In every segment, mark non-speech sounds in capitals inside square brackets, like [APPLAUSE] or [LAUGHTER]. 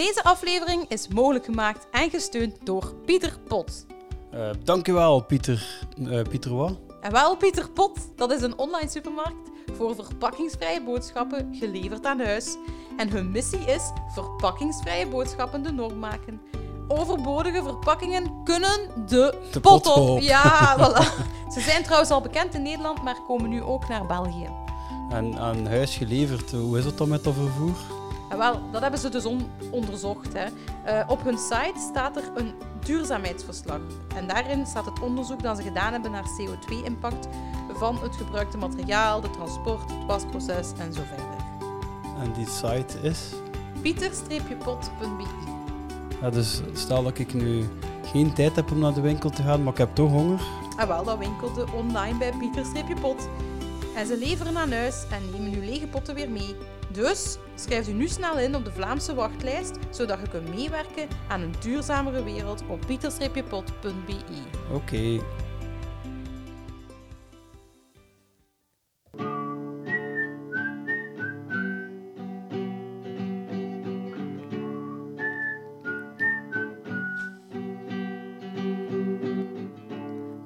Deze aflevering is mogelijk gemaakt en gesteund door Pieter Pot. Uh, dankjewel, Pieter. Uh, Pieter wat? En wel, Pieter Pot, dat is een online supermarkt voor verpakkingsvrije boodschappen geleverd aan huis. En hun missie is verpakkingsvrije boodschappen de norm maken. Overbodige verpakkingen kunnen de, de pot, op. op. Ja, [LAUGHS] voilà. Ze zijn trouwens al bekend in Nederland, maar komen nu ook naar België. En aan huis geleverd, hoe is het dan met dat vervoer? En wel, dat hebben ze dus onderzocht. Hè. Uh, op hun site staat er een duurzaamheidsverslag. En daarin staat het onderzoek dat ze gedaan hebben naar CO2-impact van het gebruikte materiaal, de transport, het wasproces en zo verder. En die site is? pieter-pot.be ja, Dus stel dat ik nu geen tijd heb om naar de winkel te gaan, maar ik heb toch honger? En wel, dat winkelde online bij pieter-pot. En ze leveren aan huis en nemen uw lege potten weer mee. Dus schrijf u nu snel in op de Vlaamse wachtlijst, zodat je kunt meewerken aan een duurzamere wereld op pieter-pot.be. Oké.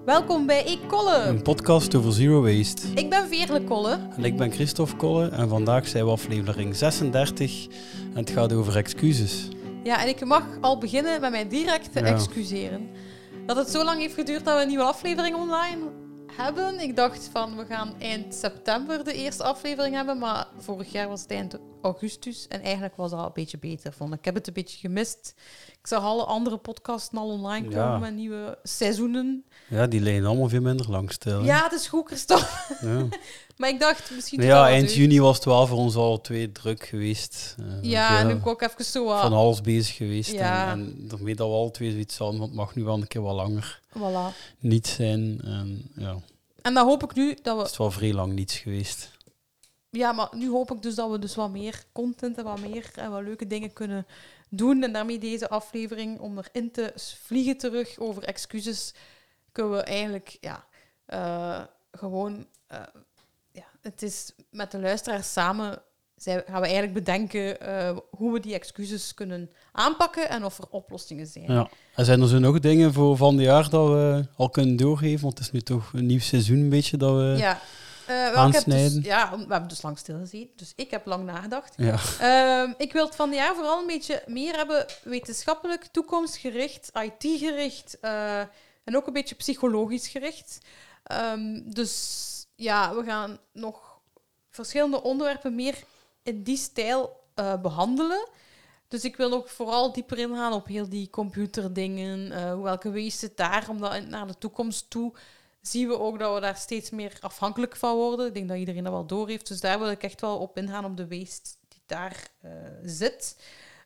Welkom bij Ik Kolle. Een podcast over zero waste. Ik ben Veerle Kolle. En ik ben Christophe Kolle. En vandaag zijn we aflevering 36. En het gaat over excuses. Ja, en ik mag al beginnen met mij direct te excuseren. Dat het zo lang heeft geduurd dat we een nieuwe aflevering online hebben. Ik dacht van, we gaan eind september de eerste aflevering hebben. Maar vorig jaar was het eind augustus. En eigenlijk was dat al een beetje beter, vond ik. Heb het een beetje gemist. Ik zag alle andere podcasts al online komen met nieuwe seizoenen. Ja, die liggen allemaal veel minder lang stil. Ja, het is goed, Christophe. Ja. [LAUGHS] maar ik dacht misschien... ja, eind juni was het wel voor ons al twee druk geweest. Uh, ja, en ik ook even zo... Van alles bezig geweest. Ja. En, en daarmee dat we al twee zoiets hadden, want het mag nu wel een keer wat langer voilà. niet zijn. En, ja. en dan hoop ik nu dat we... Het is wel vrij lang niets geweest. Ja, maar nu hoop ik dus dat we dus wat meer content en wat meer en wat leuke dingen kunnen doen. En daarmee deze aflevering om erin te vliegen terug over excuses, kunnen we eigenlijk ja, uh, gewoon. Uh, ja, het is met de luisteraars samen zij, gaan we eigenlijk bedenken uh, hoe we die excuses kunnen aanpakken en of er oplossingen zijn. Ja. En zijn er zo nog dingen voor van het jaar dat we al kunnen doorgeven? Want het is nu toch een nieuw seizoen een beetje dat we... Ja. Uh, dus, ja, we hebben dus lang stilgezien. Dus ik heb lang nagedacht. Ja. Uh, ik wil het van jaar vooral een beetje meer hebben wetenschappelijk, toekomstgericht, IT-gericht uh, en ook een beetje psychologisch gericht. Um, dus ja, we gaan nog verschillende onderwerpen meer in die stijl uh, behandelen. Dus ik wil nog vooral dieper ingaan op heel die computerdingen. welke wees het daar om dat naar de toekomst toe zien we ook dat we daar steeds meer afhankelijk van worden. Ik denk dat iedereen dat wel door heeft. Dus daar wil ik echt wel op ingaan op de waste die daar uh, zit.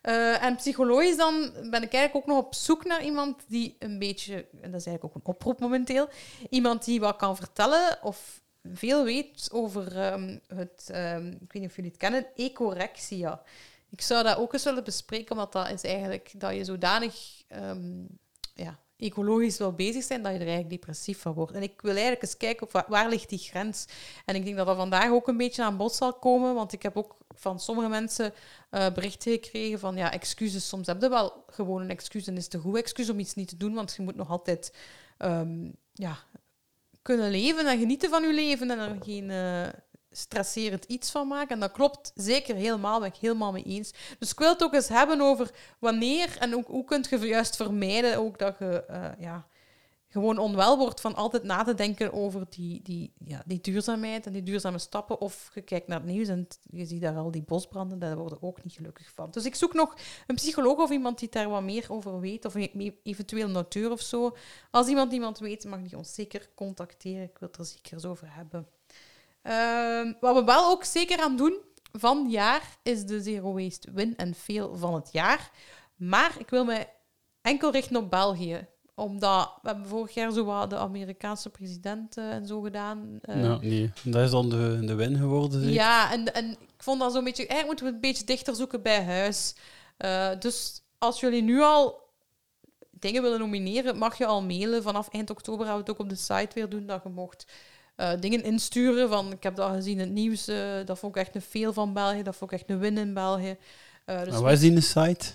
Uh, en psychologisch dan ben ik eigenlijk ook nog op zoek naar iemand die een beetje, en dat is eigenlijk ook een oproep momenteel, iemand die wat kan vertellen of veel weet over um, het, um, ik weet niet of jullie het kennen, ecorexia. Ik zou dat ook eens willen bespreken, omdat dat is eigenlijk dat je zodanig um, ja, ecologisch wel bezig zijn, dat je er eigenlijk depressief van wordt. En ik wil eigenlijk eens kijken op waar, ligt die grens. En ik denk dat dat vandaag ook een beetje aan bod zal komen, want ik heb ook van sommige mensen uh, berichten gekregen van ja, excuses. Soms heb je wel gewoon een excuus en is het een goed excuus om iets niet te doen, want je moet nog altijd um, ja, kunnen leven en genieten van je leven en er geen... Uh, stresserend iets van maken. En dat klopt zeker helemaal, ben ik helemaal mee eens. Dus ik wil het ook eens hebben over wanneer en ook, hoe kun je juist vermijden ook dat je uh, ja, gewoon onwel wordt van altijd na te denken over die, die, ja, die duurzaamheid en die duurzame stappen. Of je kijkt naar het nieuws en je ziet daar al die bosbranden, daar worden ook niet gelukkig van. Dus ik zoek nog een psycholoog of iemand die daar wat meer over weet, of eventueel een auteur of zo. Als iemand iemand weet, mag die ons zeker contacteren. Ik wil het er zeker eens over hebben. Uh, wat we wel ook zeker aan doen van het jaar is de Zero Waste Win en Fail van het jaar. Maar ik wil me enkel richten op België omdat we hebben vorig jaar zo wat de Amerikaanse president uh, en zo gedaan. Uh, ja, nee. Dat is dan de, de win geworden. Zeker? Ja, en, en ik vond dat zo'n beetje. Eigenlijk moeten we een beetje dichter zoeken bij huis. Uh, dus als jullie nu al dingen willen nomineren, mag je al mailen. Vanaf eind oktober gaan we het ook op de site weer doen dat je mocht uh, dingen insturen. Van, ik heb dat gezien in het nieuws, uh, dat vond ik echt een veel van België, dat vond ik echt een win in België. Uh, dus en waar is die site?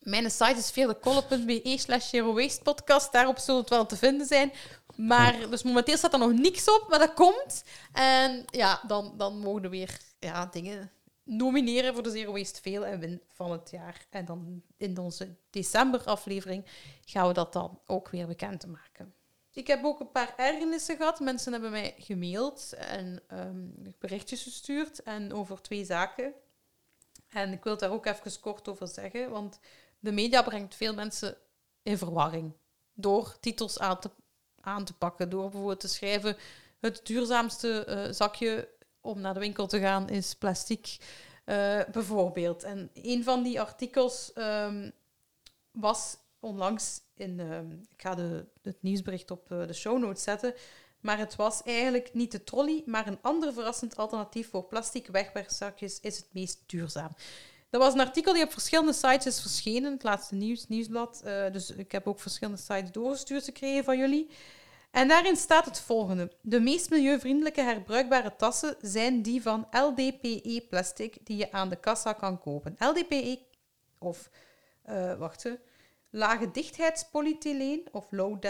Mijn site is veerdekolle.be slash zero waste podcast. Daarop zullen het wel te vinden zijn. Maar dus momenteel staat er nog niks op, maar dat komt. En ja, dan, dan mogen we weer ja, dingen nomineren voor de Zero Waste Veel en Win van het jaar. En dan in onze december-aflevering gaan we dat dan ook weer bekend maken. Ik heb ook een paar ergernissen gehad. Mensen hebben mij gemaild en ehm, berichtjes gestuurd en over twee zaken. En ik wil daar ook even kort over zeggen, want de media brengt veel mensen in verwarring door titels aan te, aan te pakken. Door bijvoorbeeld te schrijven: het duurzaamste uh, zakje om naar de winkel te gaan is plastic, uh, bijvoorbeeld. En een van die artikels um, was onlangs in. Uh, ik ga de, het nieuwsbericht op uh, de show notes zetten. Maar het was eigenlijk niet de trolley, maar een ander verrassend alternatief voor plastic wegwerpzakjes is het meest duurzaam. Dat was een artikel die op verschillende sites is verschenen, het laatste nieuws, nieuwsblad. Uh, dus ik heb ook verschillende sites doorgestuurd gekregen van jullie. En daarin staat het volgende. De meest milieuvriendelijke herbruikbare tassen zijn die van LDPE plastic die je aan de kassa kan kopen. LDPE, of uh, wacht lage dichtheidspolyethyleen of low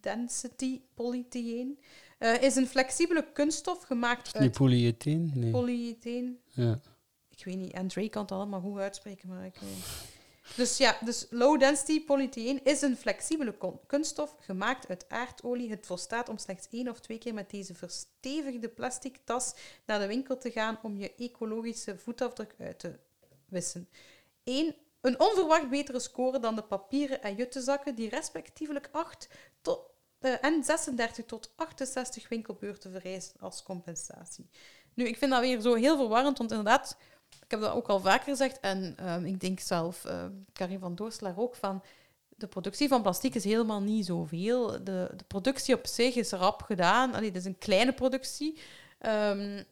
density polyethylene uh, is een flexibele kunststof gemaakt uit... Niet polyetheen? Nee. Polyetheen. Ja. Ik weet niet, André kan het allemaal goed uitspreken, maar ik weet dus ja, dus low density polyethylene is een flexibele kunststof gemaakt uit aardolie. Het volstaat om slechts één of twee keer met deze verstevigde plastic tas naar de winkel te gaan om je ecologische voetafdruk uit te wissen. Eén, een onverwacht betere score dan de papieren en juttezakken die respectievelijk 8 tot, uh, en 36 tot 68 winkelbeurten vereisen als compensatie. Nu, ik vind dat weer zo heel verwarrend, want inderdaad ik heb dat ook al vaker gezegd en ehm, ik denk zelf, uh, Karin van Doorselaar ook, van de productie van plastic is helemaal niet zoveel. De, de productie op zich is rap gedaan. Allee, het is een kleine productie. Um,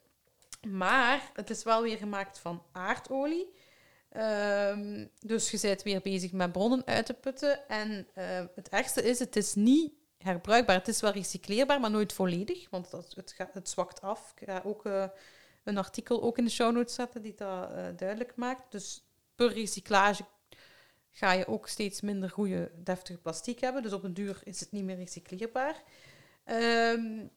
maar het is wel weer gemaakt van aardolie. Um, dus je bent weer bezig met bronnen uit te putten. En uh, het ergste is, het is niet herbruikbaar. Het is wel recycleerbaar, maar nooit volledig, want dat, het, het zwakt af. Ik ga ook... Uh, een artikel ook in de show notes zetten die dat uh, duidelijk maakt. Dus per recyclage ga je ook steeds minder goede, deftige plastic hebben. Dus op een duur is het niet meer recycleerbaar. Um,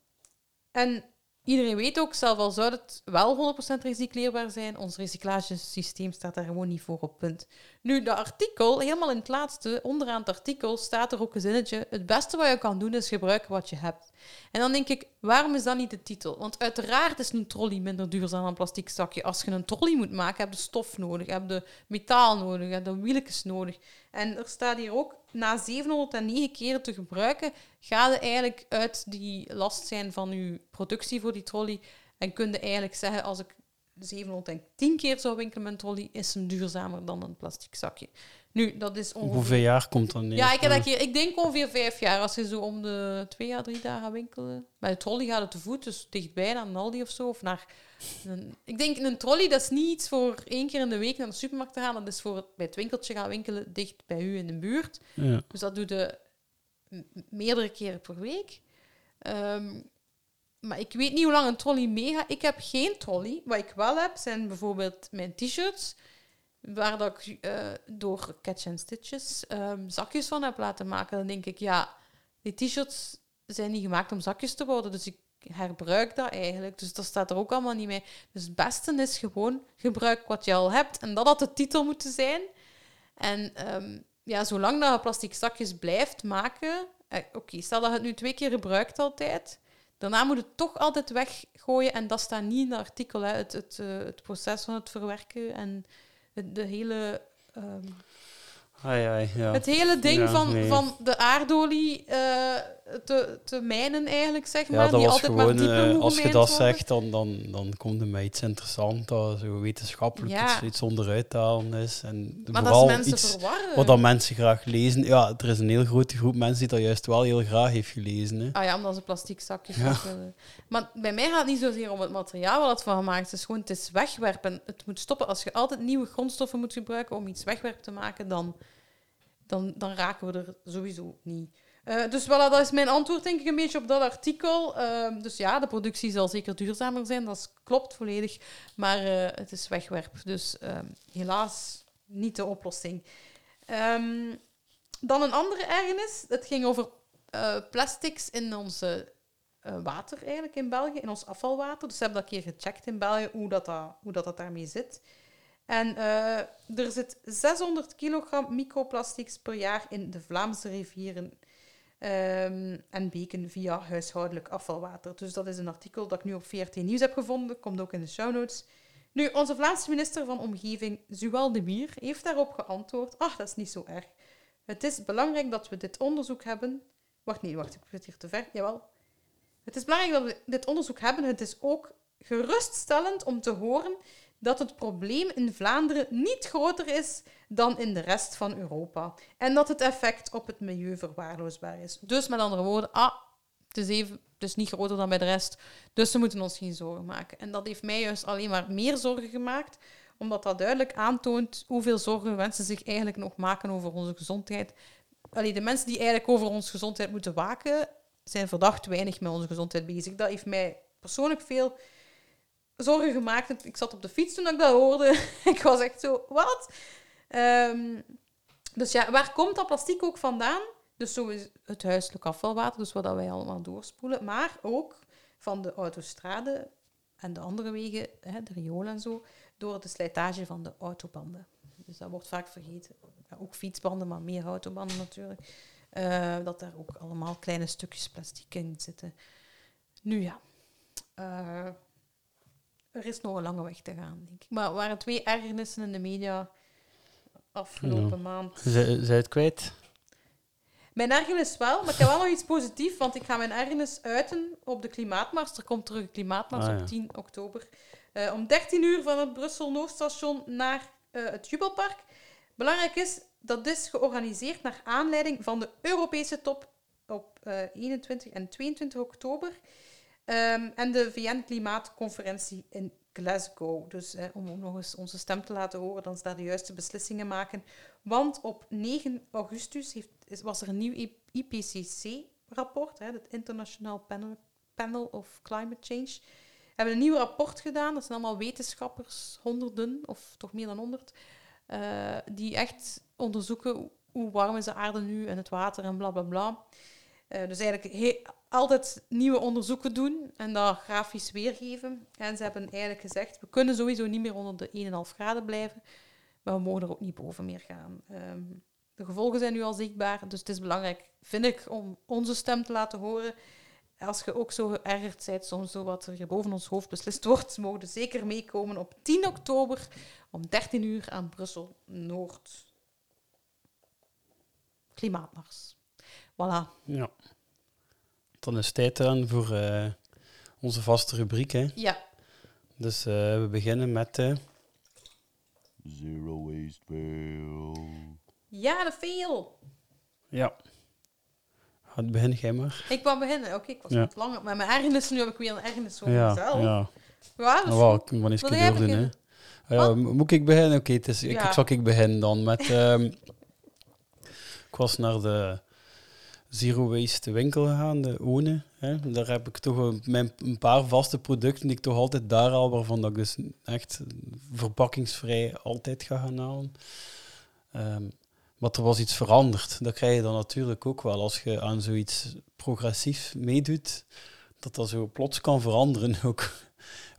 en Iedereen weet ook, zelf al zou het wel 100% recycleerbaar zijn, ons recyclagesysteem staat daar gewoon niet voor op punt. Nu, de artikel, helemaal in het laatste, onderaan het artikel, staat er ook een zinnetje: Het beste wat je kan doen is gebruiken wat je hebt. En dan denk ik, waarom is dat niet de titel? Want uiteraard is een trolley minder duurzaam dan een plastic zakje. Als je een trolley moet maken, heb je stof nodig, heb je metaal nodig, heb je wieltjes nodig. En er staat hier ook, na 709 keren te gebruiken, ga je eigenlijk uit die last zijn van je productie voor die trolley. En kun je eigenlijk zeggen, als ik 710 keer zou winkelen met een trolley, is hem duurzamer dan een plastic zakje. Nu, dat is ongeveer... Hoeveel jaar komt dan neer? Ja, ik, heb dat keer, ik denk ongeveer vijf jaar. Als je zo om de twee jaar, drie dagen winkelen. Bij de trolley gaat het te voet, dus dichtbij naar Aldi of zo. Of naar een, ik denk een trolley, dat is niet iets voor één keer in de week naar de supermarkt te gaan. Dat is voor bij het winkeltje gaan winkelen dicht bij u in de buurt. Ja. Dus dat doe je meerdere keren per week. Um, maar ik weet niet hoe lang een trolley meegaat. Ik heb geen trolley. Wat ik wel heb, zijn bijvoorbeeld mijn t-shirts. Waar dat ik uh, door Catch Stitches um, zakjes van heb laten maken. Dan denk ik, ja, die t-shirts zijn niet gemaakt om zakjes te worden. Dus ik herbruik dat eigenlijk. Dus dat staat er ook allemaal niet mee. Dus het beste is gewoon gebruik wat je al hebt. En dat had de titel moeten zijn. En um, ja, zolang dat je plastic zakjes blijft maken... Eh, Oké, stel dat je het nu twee keer gebruikt altijd... Daarna moet het toch altijd weggooien. En dat staat niet in het artikel. Hè. Het, het, uh, het proces van het verwerken en de, de hele... Um, ai, ai, ja. Het hele ding Ja, van, nee. van de aardolie uh, te, te mijnen, eigenlijk, zeg Ja, maar. dat die was altijd maar gewoon, dieper eh, als je dat worden. zegt, dan, dan, dan komt er met iets interessants, dat zo wetenschappelijk Ja. iets, iets onderuit te halen is. En Maar dat vooral is mensen iets verwarren. wat mensen graag lezen. Ja, er is een heel grote groep mensen die dat juist wel heel graag heeft gelezen. Hè. Ah ja, omdat ze plastic zakjes Ja. willen. Maar bij mij gaat het niet zozeer om het materiaal wat het van gemaakt is. Het is gewoon, het is wegwerpen. Het moet stoppen. Als je altijd nieuwe grondstoffen moet gebruiken om iets wegwerp te maken, dan, dan, dan raken we er sowieso niet. Eh, dus voilà, dat is mijn antwoord denk ik een beetje op dat artikel. Ehm, dus ja, de productie zal zeker duurzamer zijn, dat klopt volledig. Maar eh, het is wegwerp, dus ehm, helaas niet de oplossing. Ehm, dan een andere ergernis. Het ging over eh, plastics in onze water eigenlijk in België, in ons afvalwater. Dus ze hebben dat keer gecheckt in België hoe dat, dat, hoe dat, dat daarmee zit. En er zit 600 kilogram microplastics per jaar in de Vlaamse rivieren ehm, en beken via huishoudelijk afvalwater. Dus dat is een artikel dat ik nu op VRT Nieuws heb gevonden. Komt ook in de show notes. Nu, onze Vlaamse minister van Omgeving, Zuwal de Mier, heeft daarop geantwoord. Ach, dat is niet zo erg. Het is belangrijk dat we dit onderzoek hebben. Wacht, nee, wacht, ik zit hier te ver. Jawel. Het is belangrijk dat we dit onderzoek hebben. Het is ook geruststellend om te horen dat het probleem in Vlaanderen niet groter is dan in de rest van Europa. En dat het effect op het milieu verwaarloosbaar is. Dus met andere woorden, ah, het is, even, niet groter dan bij de rest. Dus we moeten ons geen zorgen maken. En dat heeft mij juist alleen maar meer zorgen gemaakt, omdat dat duidelijk aantoont hoeveel zorgen mensen zich eigenlijk nog maken over onze gezondheid. Allee, de mensen die eigenlijk over onze gezondheid moeten waken, zijn verdacht weinig met onze gezondheid bezig. Dat heeft mij persoonlijk veel zorgen gemaakt. Ik zat op de fiets toen ik dat hoorde. [LAUGHS] ik was echt zo, wat? Ehm, dus ja, waar komt dat plastic ook vandaan? Dus zo is het huiselijk afvalwater, dus wat dat wij allemaal doorspoelen. Maar ook van de autostrade en de andere wegen, hè, de riolen en zo, door de slijtage van de autobanden. Dus dat wordt vaak vergeten. Ook fietsbanden, maar meer autobanden natuurlijk. Uh, dat daar ook allemaal kleine stukjes plastic in zitten. Nu ja, uh, er is nog een lange weg te gaan, denk ik. Maar er waren twee ergernissen in de media afgelopen ja. maand. Zij het kwijt? Mijn ergernis wel, maar ik heb wel nog iets positiefs, want ik ga mijn ergernis uiten op de klimaatmars. Er komt terug een klimaatmars ah, ja. op 10 oktober. Uh, om 13 uur van het Brussel Noordstation naar uh, het Jubelpark. Belangrijk is, dat is georganiseerd naar aanleiding van de Europese top op uh, 21 en 22 oktober. Um, en de VN-klimaatconferentie in Glasgow. Dus eh, om nog eens onze stem te laten horen, dan daar de juiste beslissingen maken. Want op 9 augustus heeft, was er een nieuw IPCC-rapport, het International Panel, Panel of Climate Change. We hebben een nieuw rapport gedaan, dat zijn allemaal wetenschappers, honderden, of toch meer dan honderd, uh, die echt onderzoeken hoe warm is de aarde nu en het water en bla bla bla. Uh, dus eigenlijk altijd nieuwe onderzoeken doen en dat grafisch weergeven. En ze hebben eigenlijk gezegd, we kunnen sowieso niet meer onder de 1,5 graden blijven, maar we mogen er ook niet boven meer gaan. Um, de gevolgen zijn nu al zichtbaar, dus het is belangrijk, vind ik, om onze stem te laten horen. Als je ook zo geërgerd bent, soms zo wat er boven ons hoofd beslist wordt, [LAUGHS] mogen zeker meekomen op 10 oktober om 13 uur aan Brussel Noord. Klimaatmars. Voilà. Ja. Dan is het tijd aan voor uh, onze vaste rubriek. Hè? Ja. Dus uh, we beginnen met. Uh... Zero waste fail. Ja, de fail. Ja. Gaat begin jij maar. Ik wou beginnen. Oké, ik was ja. wat langer. Maar mijn ergernis, nu heb ik weer een ergernis voor ja, mezelf. Ja. Ja, dus nou, ik moet eens doen, hè. Ja, moet ik beginnen? Oké, okay, ja. ik, ik zal ik beginnen dan met... Um, [LAUGHS] ik was naar de Zero Waste winkel gegaan, de One. Hè. Daar heb ik toch mijn, een paar vaste producten die ik toch altijd daar al, waarvan dat ik dus echt verpakkingsvrij altijd ga gaan halen. Um, maar er was iets veranderd. Dat krijg je dan natuurlijk ook wel als je aan zoiets progressief meedoet, dat dat zo plots kan veranderen [LAUGHS] ook.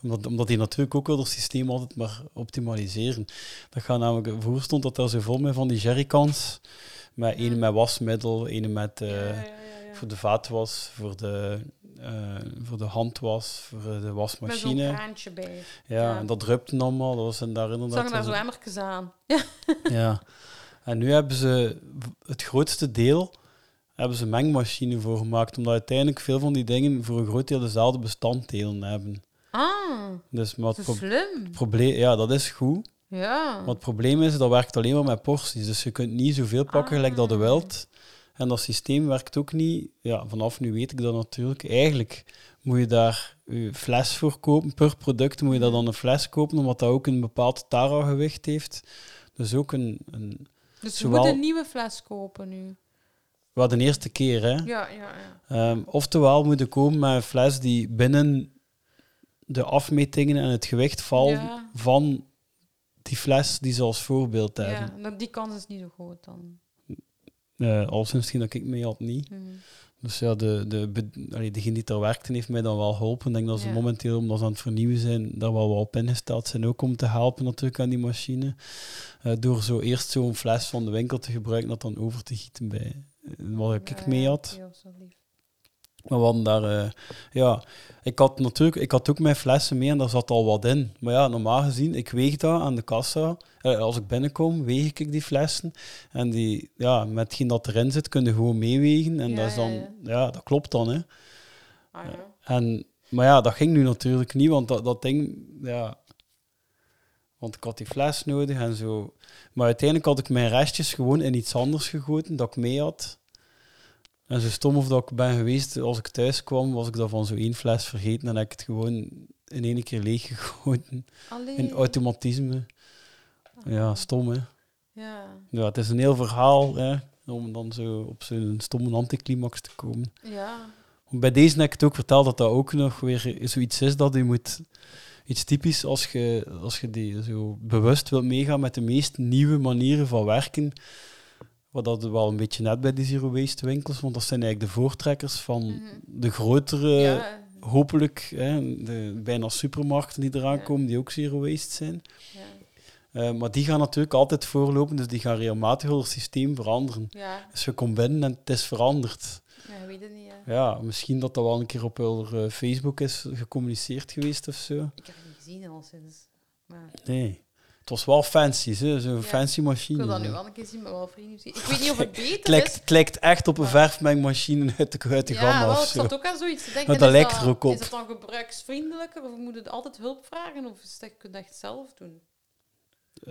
Omdat, omdat die natuurlijk ook wel het systeem altijd maar optimaliseren. Dat gaat namelijk, voor stond dat daar zo vol met van die jerrycans. Met ene met wasmiddel, ene met ja, voor de vaatwas, voor de, uh, voor de handwas, voor de wasmachine. Met zo'n kraantje bij. Ja, en dat drupte allemaal. Dat was en daar inderdaad... Zag daar zo emmertjes aan. [LAUGHS] ja. En nu hebben ze het grootste deel hebben ze mengmachine voor gemaakt, omdat uiteindelijk veel van die dingen voor een groot deel dezelfde bestanddelen hebben. Ah, dus maar het pro slim. Probleem, ja, dat is goed. Ja. Het probleem is, dat werkt alleen maar met porties. Dus je kunt niet zoveel pakken gelijk dat je Ah. wilt. En dat systeem werkt ook niet. Ja, vanaf nu weet ik dat natuurlijk. Eigenlijk moet je daar je fles voor kopen. Per product moet je daar dan een fles kopen, omdat dat ook een bepaald tara-gewicht heeft. Dus ook een... een Dus je Zowel- moet een nieuwe fles kopen nu. wel de eerste keer, hè. Ja, ja, ja. Ehm, oftewel moet je komen met een fles die binnen de afmetingen en het gewicht valt Ja. van die fles die ze als voorbeeld hebben. Ja, die kans is niet zo groot dan. Uh, al misschien dat ik mee had niet. Mhm. Dus ja, de, de, allee, degene die daar werkte heeft mij dan wel geholpen. Ik denk dat ze momenteel, omdat ze aan het vernieuwen zijn, daar wel op ingesteld zijn ook om te helpen natuurlijk aan die machine. Uh, door zo eerst zo'n fles van de winkel te gebruiken, dat dan over te gieten bij wat ik mee had. Ja, maar we hadden daar, uh, ja, ik had natuurlijk, ik had ook mijn flessen mee en daar zat al wat in. Maar ja, normaal gezien, ik weeg dat aan de kassa. Uh, als ik binnenkom, weeg ik die flessen. En die, ja, met hetgeen dat erin zit, kun je gewoon meewegen. En dat is dan, ja, dat klopt dan, hè. Ah, en, maar ja, dat ging nu natuurlijk niet, want dat, dat ding, ja... Want ik had die fles nodig en zo. Maar uiteindelijk had ik mijn restjes gewoon in iets anders gegoten dat ik mee had. En zo stom of dat ik ben geweest, als ik thuis kwam, was ik dat van zo één fles vergeten en heb ik het gewoon in één keer leeg gegoten. In automatisme. Ja, stom hè. Ja. ja. Het is een heel verhaal hè, om dan zo op zo'n stomme anticlimax te komen. Ja. Bij deze heb ik het ook verteld dat dat ook nog weer zoiets is dat je moet iets typisch als je, als je die zo bewust wilt meegaan met de meest nieuwe manieren van werken wat dat wel een beetje net bij die zero waste winkels, want dat zijn eigenlijk de voortrekkers van mhm. de grotere, hopelijk, hè, de bijna supermarkten die eraan komen, die ook zero waste zijn. Ja. Uh, maar die gaan natuurlijk altijd voorlopen, dus die gaan regelmatig het systeem veranderen. Dus je komt binnen en het is veranderd. Ja, weet het niet. Ja, misschien dat dat wel een keer op uh, Facebook is gecommuniceerd geweest of zo. Ik heb het niet gezien al sinds. Maar... Nee. Het was wel fancy, zo'n fancy machine. Ik wil dat nu wel een keer zien, maar wel vrienden zien. Ik weet niet of het beter [LAUGHS] het lijkt, is. Het lijkt echt op een verfmengmachine uit de, uit de ja, gamma. Ja, het zat ook aan zoiets te denken. Maar dat lijkt er ook op. Is het dan gebruiksvriendelijker of moet het altijd hulp vragen of is het, kun je het echt zelf doen?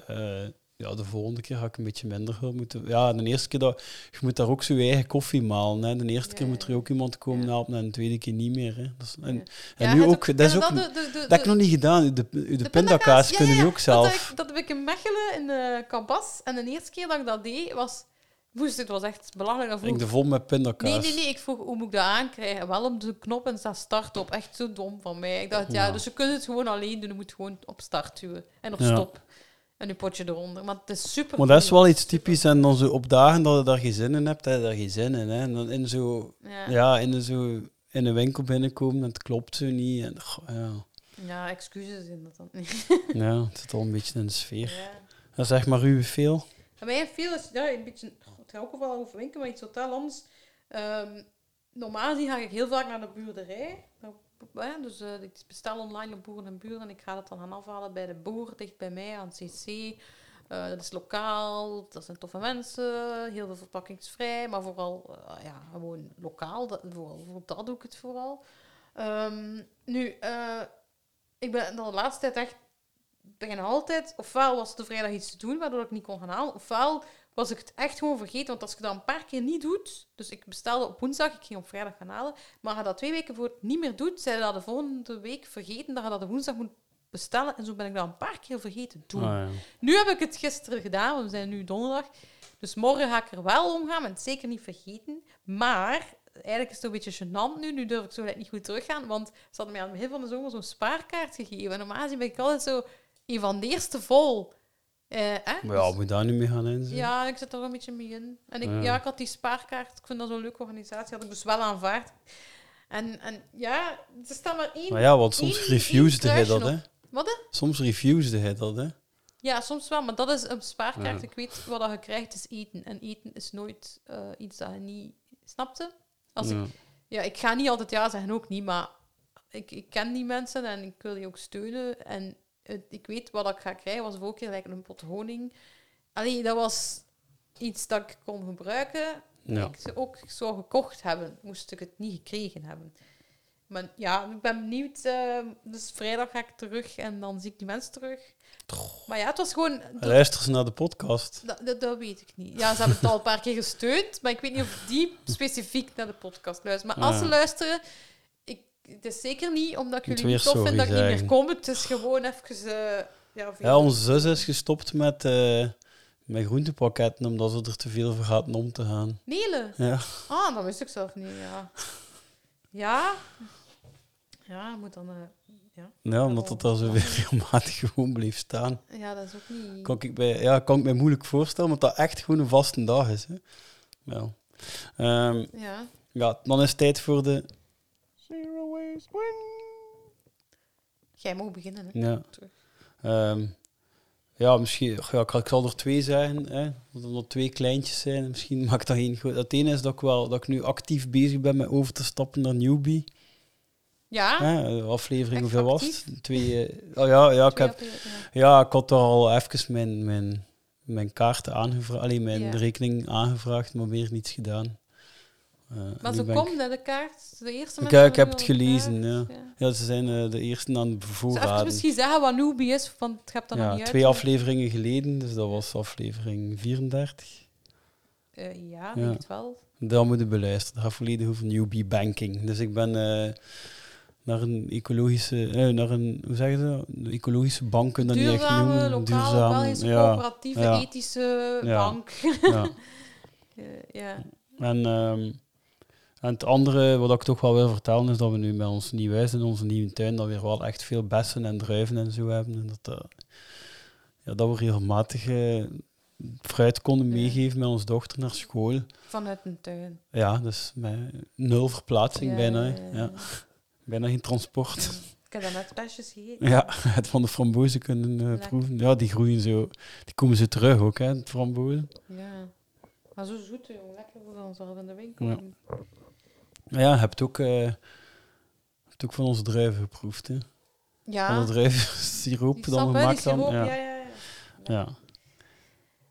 Uh, ja, de volgende keer ga ik een beetje minder moeten. Ja, de eerste keer dat je moet daar ook zo je eigen koffie malen. Hè. De eerste keer moet er ook iemand komen helpen en de tweede keer niet meer. Hè. Dat is, en, en nu ook, dat is ook, dat heb ik nog niet gedaan. De, de, pindakaas kunnen nu ook [LAUGHS] zelf. Dat, dat, heb ik in Mechelen in de kabas en de eerste keer dat ik dat deed was. Moest het was echt belangrijk. Ik de vol met pindakaas. Nee, nee, nee. Ik vroeg hoe moet ik dat aankrijgen. Wel op de knop en staat start op. Echt zo dom van mij. Ik dacht, ja, dus je kunt het gewoon alleen doen. Je moet gewoon op start duwen en op stop en een potje eronder. Maar het is super. Maar dat is wel iets typisch. En dan zo op dagen dat je daar geen zin in hebt, heb je daar geen zin in. Hè. En dan in zo, ja. in, zo, in een winkel binnenkomen en het klopt zo niet. En, ja. ja, excuses in dat dan niet. [LAUGHS] ja, het zit al een beetje in de sfeer. Ja. Dat zeg maar u veel. Bij mij veel is ja, een beetje. Het gaat ook wel over winkel, maar iets totaal anders. Um, normaal ga ik heel vaak naar de buurderij. Dus uh, ik bestel online op Boeren en Buren en ik ga dat dan gaan afhalen bij de boer, dicht bij mij, aan CC. Uh, eh, dat is lokaal, dat zijn toffe mensen, heel veel verpakkingsvrij, maar vooral uh, ja, gewoon lokaal. Dat, vooral, voor dat doe ik het vooral. Um, nu, ik ben de laatste tijd echt begin altijd, ofwel was de vrijdag iets te doen waardoor ik niet kon gaan halen, ofwel was ik het echt gewoon vergeten. Want als je dat een paar keer niet doet, dus ik bestelde op woensdag, ik ging op vrijdag gaan halen, maar als je dat twee weken voor het niet meer doet, zij dat de volgende week vergeten dat je dat de woensdag moet bestellen. En zo ben ik dat een paar keer vergeten doen. Ah, ja. Nu heb ik het gisteren gedaan, we zijn nu donderdag. Dus morgen ga ik er wel omgaan en het zeker niet vergeten. Maar eigenlijk is het een beetje gênant nu. Nu durf ik zo niet goed teruggaan, want ze hadden mij aan het begin van de zomer zo'n spaarkaart gegeven. En normaal ben ik altijd zo een van de eerste vol. Uh, Maar ja, moet daar nu mee gaan inzetten? Ja, ik zit er een beetje mee in. En ik, ja. ik had die spaarkaart. Ik vind dat zo'n leuke organisatie. Had ik dus wel aanvaard. En, en ja, er staat maar één... Maar ja, want soms refusede hij dat, hè? Wat? Soms refusede hij dat, hè? Ja, soms wel, maar dat is een spaarkaart. Ik weet wat je krijgt, is eten. En eten is nooit uh, iets dat je niet snapte. Als ja. Ik, ja, ik ga niet altijd ja zeggen, ook niet, maar ik, ik ken die mensen en ik wil die ook steunen. En ik weet wat ik ga krijgen, was vorige keer een pot honing. Allee, dat was iets dat ik kon gebruiken. Ja. Ik ze ook zou gekocht hebben, moest ik het niet gekregen hebben. Maar ja, ik ben benieuwd. Uh, dus vrijdag ga ik terug en dan zie ik die mensen terug. Maar ja, het was gewoon... Luister ze naar de podcast? Dat, dat, weet ik niet. Ja, ze hebben het al een paar keer gesteund, maar ik weet niet of die specifiek naar de podcast luisteren. Maar als ze luisteren, het is zeker niet omdat ik jullie niet tof vind dat ik niet meer kom. Het is gewoon even... Uh, ja, ja, onze zus is gestopt met, uh, met groentepakketten omdat ze er te veel voor gaat om te gaan. Melen? Ja. Ah, dat wist ik zelf niet, ja. Ja? Ja, moet dan... Uh, Ja, Ja, omdat het daar zo regelmatig gewoon bleef staan. ja dat is ook niet... Kan ik, bij, ja, kan ik me moeilijk voorstellen, omdat dat echt gewoon een vaste dag is. Hè. Ja. Ehm, Ja. ja, dan is het tijd voor de... Jij mag beginnen, hè. Ja. Ehm, ja, misschien... Ja, ik, ik zal er twee zeggen. Hè, dat er nog twee kleintjes zijn. Misschien [LAUGHS] maakt dat één goed. Het ene is dat ik, wel, dat ik nu actief bezig ben met over te stappen naar Newbie. Ja? Hè, aflevering, Echt hoeveel was het? Twee... eh, oh ja, ja, ik Twee heb... Ja, ik had er al even mijn, mijn, mijn kaarten aangevraagd, alleen mijn Ja. rekening aangevraagd, maar meer niets gedaan. Eh, Maar ik- komt hè, de kaart. De eerste Ik, mensen ik heb het gelezen, kaart, Ja, ze zijn eh, de eerste aan het bevoorraden. misschien zeggen wat Newbie is, want ik heb dat nog Ja, niet twee afleveringen geleden, dus dat was aflevering 34. Eh, ja, Ja. denk het wel. Dat moet je beluisteren. Dat gaat volledig over newbie banking. Dus ik ben naar een ecologische, eh, naar een, hoe zeg je dat? Ecologische bank kun je dat niet echt Duurzame, noemen. lokale, Belgische, ja, coöperatieve, ja. ethische Ja. bank. ja. [LAUGHS] Ja. En, ehm, en het andere wat ik toch wel wil vertellen is dat we nu met ons nieuw huis en onze nieuwe tuin dat we weer wel echt veel bessen en druiven en zo hebben. En dat, eh, ja, dat we regelmatig eh, fruit konden Ja. meegeven met onze dochter naar school. Vanuit een tuin. Ja, dus met nul verplaatsing Ja, bijna. ja. Bijna geen transport. Ik heb dat net flesjes gegeten. Ja, [LAUGHS] het van de frambozen kunnen eh, proeven. Ja, die groeien zo. Die komen zo terug ook, hè, het frambozen. Ja. Maar zo zoet, joh. Lekker voor ons al in de winkel. Ja. Hebt ook, eh, hebt ook van onze druiven geproefd, hè. Ja. Van de druivensiroop [LAUGHS] Die dan gemaakt dan. siroop, Ja. Ja, ja, ja. ja.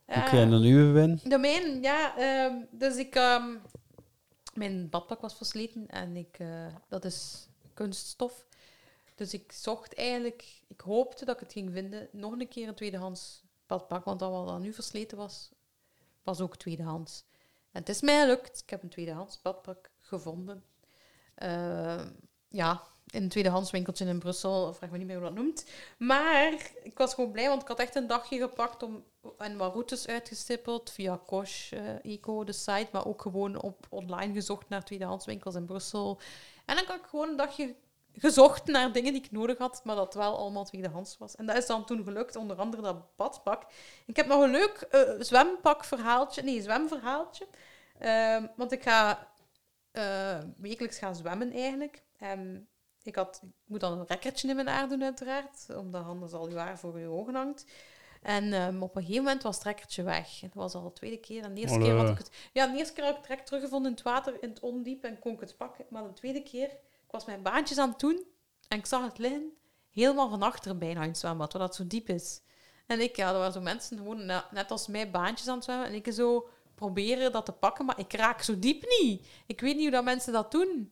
Ja. Oké, en dan uw win. De mijn, ja. ehm, dus ik... ehm, mijn badpak was versleten en ik... eh, dat is kunststof. Dus ik zocht eigenlijk... Ik hoopte dat ik het ging vinden. Nog een keer een tweedehands badpak. Want dat wat dan nu versleten was, was ook tweedehands. En het is mij gelukt. Ik heb een tweedehands badpak gevonden. Eh, ja, in een tweedehands winkeltje in Brussel. Vraag me niet meer hoe dat noemt. Maar ik was gewoon blij, want ik had echt een dagje gepakt om, en wat routes uitgestippeld via Kosh, eh, Eco, de site, maar ook gewoon op online gezocht naar tweedehandswinkels in Brussel. En dan had ik gewoon een dagje gezocht naar dingen die ik nodig had, maar dat wel allemaal tweedehands was. En dat is dan toen gelukt, onder andere dat badpak. Ik heb nog een leuk eh, zwempakverhaaltje, nee, zwemverhaaltje. Ehm, want ik ga eh, wekelijks gaan zwemmen eigenlijk. En ik, had, ik moet dan een rekkertje in mijn haar doen, uiteraard, omdat anders al je haar voor je ogen hangt. En ehm, op een gegeven moment was het rekkertje weg. En dat was al de tweede keer. En de eerste keer had ik het... Ja, de eerste keer had ik het rek teruggevonden in het water, in het ondiep, en kon ik het pakken. Maar de tweede keer, ik was mijn baantjes aan het doen, en ik zag het liggen, helemaal van achteren bijna in het zwembad, waar dat zo diep is. En ik, ja, er waren zo mensen gewoon net als mij baantjes aan het zwemmen, en ik zo proberen dat te pakken, maar ik raak zo diep niet. Ik weet niet hoe dat mensen dat doen.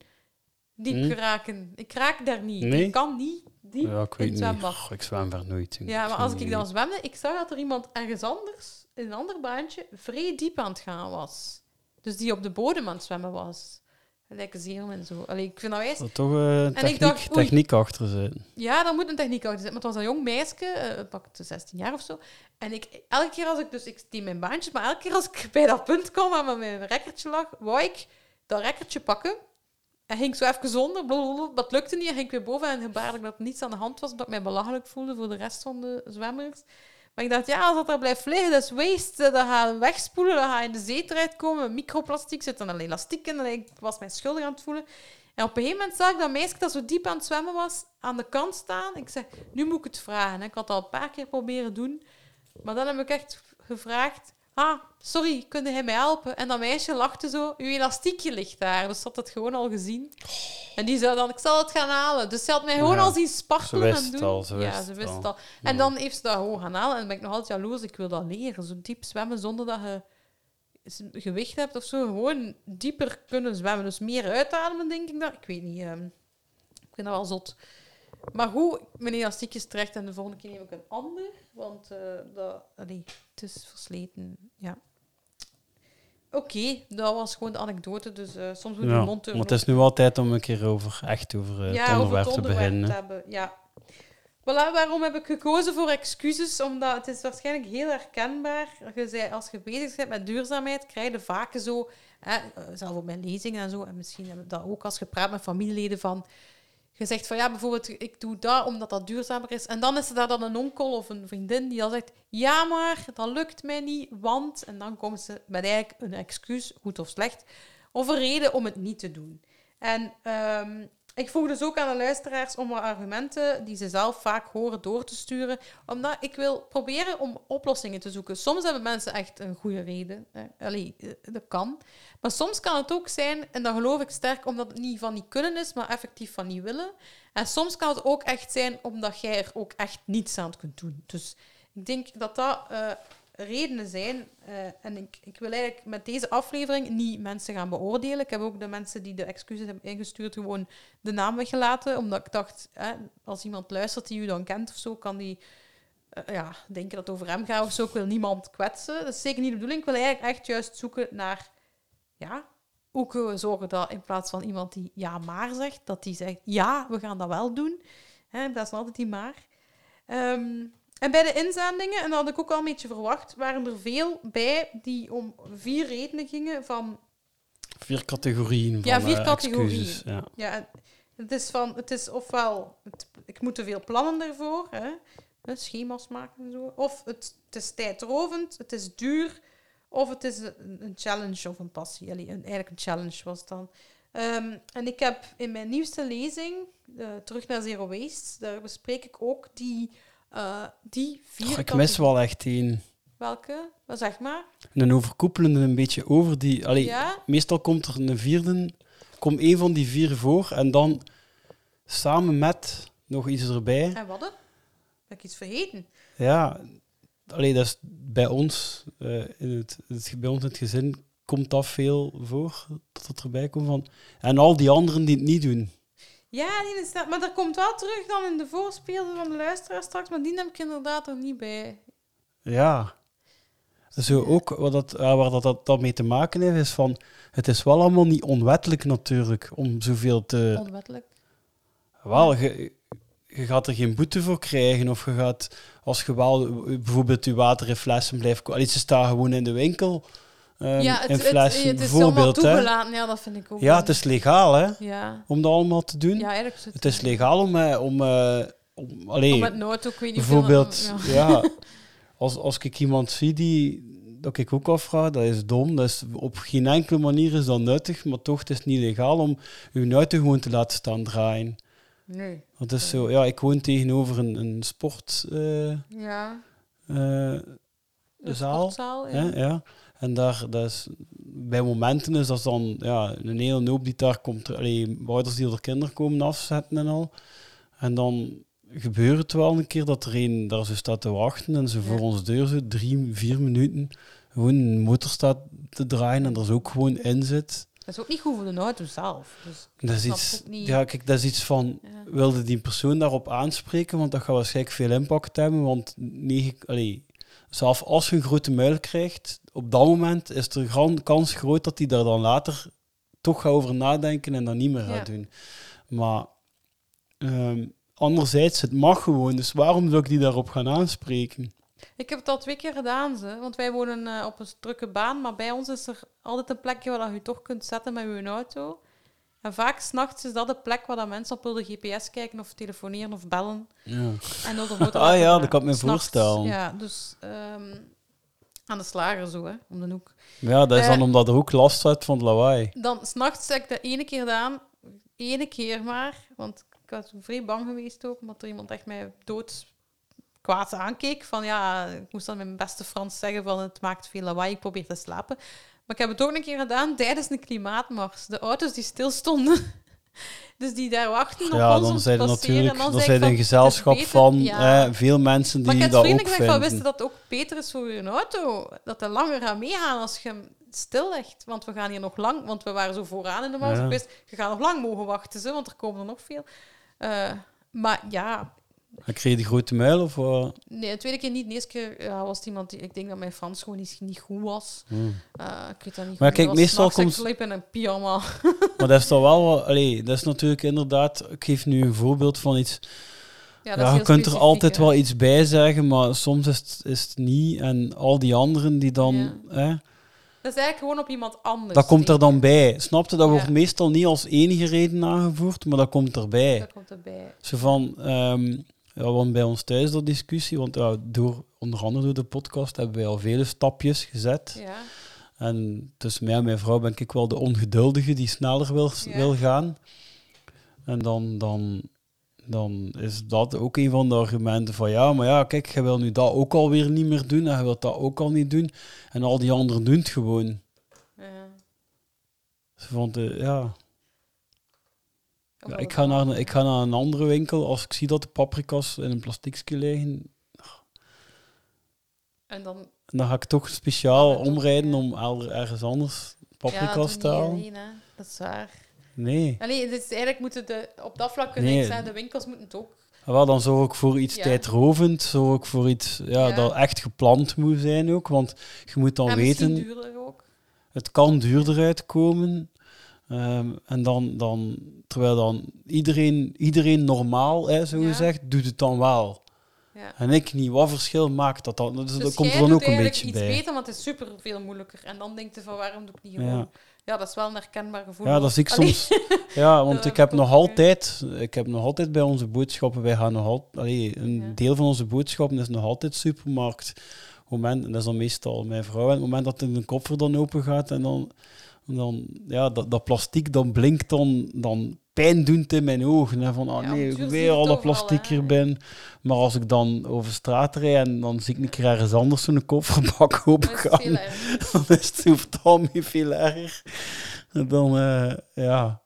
Diep Hm? geraken. Ik raak daar niet. Nee? Ik kan niet diep Ja, ik in niet. ik zwem daar nooit in. Ja, maar als ik dan zwemde, ik zag dat er iemand ergens anders, in een ander baantje, vrij diep aan het gaan was. Dus die op de bodem aan het zwemmen was. Lekker zeer en zo. Allee, ik vind dat wijs. Er toch eh, ik techniek, dacht, techniek achter zitten. Ja, daar moet een techniek achter zitten. Maar het was een jong meisje, eh pak het 16 jaar of zo. En ik, elke keer als ik, dus ik deed mijn baantjes, maar elke keer als ik [LAUGHS] bij dat punt kwam waar mijn rekkertje lag, wou ik dat rekkertje pakken. En ging zo even zonder, blablabla, dat lukte niet. En ging ik weer boven en gebaarde ik dat er niets aan de hand was, omdat ik mij belachelijk voelde voor de rest van de zwemmers. Maar ik dacht, ja, als dat daar blijft liggen, dat is waste. Dat gaat wegspoelen, dat gaat in de zee terechtkomen. Microplastiek zit dan alleen elastiek in. En ik was mij schuldig aan het voelen. En op een gegeven moment zag ik dat meisje dat zo diep aan het zwemmen was, aan de kant staan. Ik zei, nu moet ik het vragen. Ik had het al een paar keer proberen doen. Maar dan heb ik echt gevraagd, ah, sorry, kun jij mij helpen? En dat meisje lachte zo, uw elastiekje ligt daar. Dus ze had het gewoon al gezien. En die zei dan, ik zal het gaan halen. Dus ze had mij gewoon Ja, al zien spartelen ze en doen. het al, ze ja, wist ze het wist al. het al. En Ja. dan heeft ze dat gewoon gaan halen. En dan ben ik nog altijd jaloers. Ik wil dat leren. Zo diep zwemmen zonder dat je gewicht hebt of zo. Gewoon dieper kunnen zwemmen. Dus meer uitademen, denk ik dan. Ik weet niet. ehm, ik vind dat wel zot. Maar goed, mijn elastiek is terecht en de volgende keer neem ik een ander. Want eh, dat, allee, het is versleten. Ja. Oké, dat was gewoon de anekdote. Dus eh, soms moet je Ja, mond maar het is nu wel tijd om een keer over, echt over eh, het onderwerp te beginnen. hebben. Ja. Voilà, waarom heb ik gekozen voor excuses? Omdat het is waarschijnlijk heel herkenbaar. Je zei, als je bezig bent met duurzaamheid, krijg je vaak zo, hè, zelf op mijn lezingen en zo, en misschien heb ik dat ook als je praat met familieleden van, je zegt van ja, bijvoorbeeld, ik doe dat omdat dat duurzamer is. En dan is er daar dan een onkel of een vriendin die al zegt, ja maar, dat lukt mij niet, want... En dan komen ze met eigenlijk een excuus, goed of slecht, of een reden om het niet te doen. En ehm, ik vroeg dus ook aan de luisteraars om wat argumenten die ze zelf vaak horen door te sturen, omdat ik wil proberen om oplossingen te zoeken. Soms hebben mensen echt een goede reden. Eh, dat kan. Maar soms kan het ook zijn, en dat geloof ik sterk, omdat het niet van niet kunnen is, maar effectief van niet willen. En soms kan het ook echt zijn omdat jij er ook echt niets aan kunt doen. Dus ik denk dat dat uh, redenen zijn. Uh, en ik, ik wil eigenlijk met deze aflevering niet mensen gaan beoordelen. Ik heb ook de mensen die de excuses hebben ingestuurd gewoon de naam weggelaten. Omdat ik dacht, hè, als iemand luistert die u dan kent of zo, kan die uh, ja, denken dat het over hem gaat of zo. Ik wil niemand kwetsen. Dat is zeker niet de bedoeling. Ik wil eigenlijk echt juist zoeken naar... Ja, hoe kunnen we zorgen dat in plaats van iemand die ja maar zegt, dat die zegt ja, we gaan dat wel doen. Hè, is altijd die maar. Um, en bij de inzendingen, en dat had ik ook al een beetje verwacht, waren er veel bij die om vier redenen gingen van... Vier categorieën van Ja, vier uh, categorieën. excuses, ja. Ja, het is van, het is ofwel, het, ik moet te veel plannen ervoor, hè, hè, schema's maken en zo. Of het, het is tijdrovend, het is duur, of het is een, een challenge of een passie. Allee, een, eigenlijk een challenge was het dan. Um, en ik heb in mijn nieuwste lezing, uh, Terug naar Zero Waste, daar bespreek ik ook die, uh, die vier... Ik mis wel echt één. Welke? Wat zeg maar? Een overkoepelende een beetje over die... Allee, Ja? Meestal komt er een vierde, komt één van die vier voor en dan samen met nog iets erbij. En wat? Heb ik iets vergeten? Ja, allee, dat is bij ons, eh, in het, het, bij ons in het gezin komt dat veel voor, dat het erbij komt van... En al die anderen die het niet doen. Ja, die is dat. Maar dat komt wel terug dan in de voorspeelde van de luisteraar straks, maar die heb ik inderdaad er niet bij. Ja. Zo ook, wat dat, waar dat, dat, dat mee te maken heeft, is van... Het is wel allemaal niet onwettelijk natuurlijk, om zoveel te... Onwettelijk. Wel, je, je gaat er geen boete voor krijgen. Of je gaat, als je wel bijvoorbeeld je water in flessen blijft kopen. Iets staat gewoon in de winkel. Um, ja, het, het, is allemaal. Hè. toegelaten. Ja, dat vind ik ook. Ja, het is legaal hè, Ja, om dat allemaal te doen. ja is het. Het is legaal om... eh, om, eh, om allee, Om met nood ook, ik weet niet bijvoorbeeld, hoeveel- ja. ja, [LAUGHS] als, als ik iemand zie die... Dat ik ook afvraag, dat is dom. Dat is, op geen enkele manier is dat nuttig, maar toch het is niet legaal om uw auto gewoon te laten staan draaien. Nee. Dat is zo, ja, ik woon tegenover een, een sport... eh, Ja. eh, Een zaal. sportzaal, ja. hè, ja. En daar, dat is, bij momenten is dat dan ja, een hele hoop die daar komt. Allee, ouders die er kinderen komen afzetten en al. En dan gebeurt het wel een keer dat er een daar zo staat te wachten en ze voor ons deur zo drie, vier minuten gewoon een motor staat te draaien en er is ook gewoon in zit. Dat is ook niet goed voor de auto zelf. Dus, Dat is iets, niet- ja, kijk, dat is iets van, ja. wilde die persoon daarop aanspreken, want dat gaat waarschijnlijk veel impact hebben, want negen, allee, zelfs als je een grote muil krijgt, op dat moment is er gran- kans groot dat hij daar dan later toch gaat over nadenken en dat niet meer gaat Ja. doen. Maar ehm, anderzijds, het mag gewoon, dus waarom zou ik die daarop gaan aanspreken? Ik heb het al twee keer gedaan, ze. want wij wonen eh, op een drukke baan, maar bij ons is er altijd een plekje waar je toch kunt zetten met je auto. En vaak s'nachts is dat de plek waar dat mensen op willen GPS kijken of telefoneren of bellen. Ja. En dan de Ah ja, dat kan ik me voorstellen. Ja, dus ehm, aan de slager zo, hè, om de hoek. Ja, dat is dan Eh, omdat er ook last uit van het lawaai. Dan s'nachts heb ik dat ene keer gedaan, ene keer maar, want ik was vrij bang geweest ook, omdat er iemand echt mij dood kwaad aankeek. Van ja, ik moest dan met mijn beste Frans zeggen van het maakt veel lawaai, ik probeer te slapen. Maar ik heb het ook een keer gedaan tijdens een klimaatmars. De auto's die stilstonden, [LAUGHS] dus die daar wachten op Ja, ons om dan te zijn passeren. natuurlijk dan dan ik zijn een van, gezelschap van ja. eh, veel mensen Maar ik die dat ook vrienden gezegd van, vinden. wist dat het ook beter is voor je auto? Dat er langer gaat meegaan als je hem stillegt. Want we gaan hier nog lang, want we waren zo vooraan in de mars. Ja. Ik wist, je gaat nog lang mogen wachten, zo, want er komen er nog veel. Eh, maar ja, En kreeg je die grote muil of nee, de tweede keer niet. De eerste keer ja, was het iemand die, ik denk dat mijn Frans gewoon niet, niet goed was. Hmm. Eh, ik weet dat niet Maar kijk, meestal komt- Ik in een pyjama. [LAUGHS] Maar dat is toch wel. Allee, dat is natuurlijk inderdaad... Ik geef nu een voorbeeld van iets... Ja, Ja, je kunt er altijd wel iets bij zeggen, maar soms is het, is het niet. En al die anderen die dan... Ja. Hè, Dat is eigenlijk gewoon op iemand anders. Dat komt er dan bij. Snapte? Dat wordt meestal niet als enige reden aangevoerd, maar dat komt erbij. Dat komt erbij. Zo van, um, ja, want bij ons thuis dat discussie, want ja, door, onder andere door de podcast hebben wij al vele stapjes gezet. Ja. En tussen mij en mijn vrouw ben ik wel de ongeduldige die sneller wil, wil gaan. En dan, dan, dan is dat ook een van de argumenten van ja, maar ja, kijk, je wil nu dat ook alweer niet meer doen en je wilt dat ook al niet doen. En al die anderen doen het gewoon. Ja. Ze vond, ja. Ja ik, ga naar, ik ga naar een andere winkel als ik zie dat de paprika's in een plasticje liggen. En dan en dan ga ik toch speciaal omrijden om ergens anders paprika's te halen. Dat is waar. Nee. Allee, dus eigenlijk moeten de, op dat vlak nee. zijn, de winkels moeten het ook. Ah, wel, dan zorg ik voor iets tijdrovend, zorg ik voor iets ja, dat echt gepland moet zijn ook, want je moet dan en weten... duurder ook. Het kan duurder uitkomen. Um, en dan, dan, terwijl dan iedereen, iedereen normaal, hè, zo gezegd, doet het dan wel. Ja. En ik niet. Wat verschil maakt dat dan? Dus, dat komt er dan ook een beetje iets bij. beter, want het is super veel moeilijker. En dan denk je van waarom doe ik niet gewoon? Ja. ja dat is wel een herkenbaar gevoel. Ja, dat is ik soms. [LAUGHS] ja, want [LAUGHS] ik heb nog altijd, ik heb nog altijd bij onze boodschappen, wij gaan nog altijd, een deel van onze boodschappen is nog altijd supermarkt. Moment, en dat is dan meestal mijn vrouw. En het moment dat de koffer dan open gaat en dan, dan ja, dat, dat plastic dan blinkt dan, dan pijndoend in mijn ogen. Hè, van, oh nee, ik weer al dat plastic hier ben. Maar als ik dan over straat rijd en dan zie ik een keer ergens anders zo'n kofferbak [LAUGHS] open gaan, [LAUGHS] dan is het hoeft al niet veel erger. Dan, uh, ja...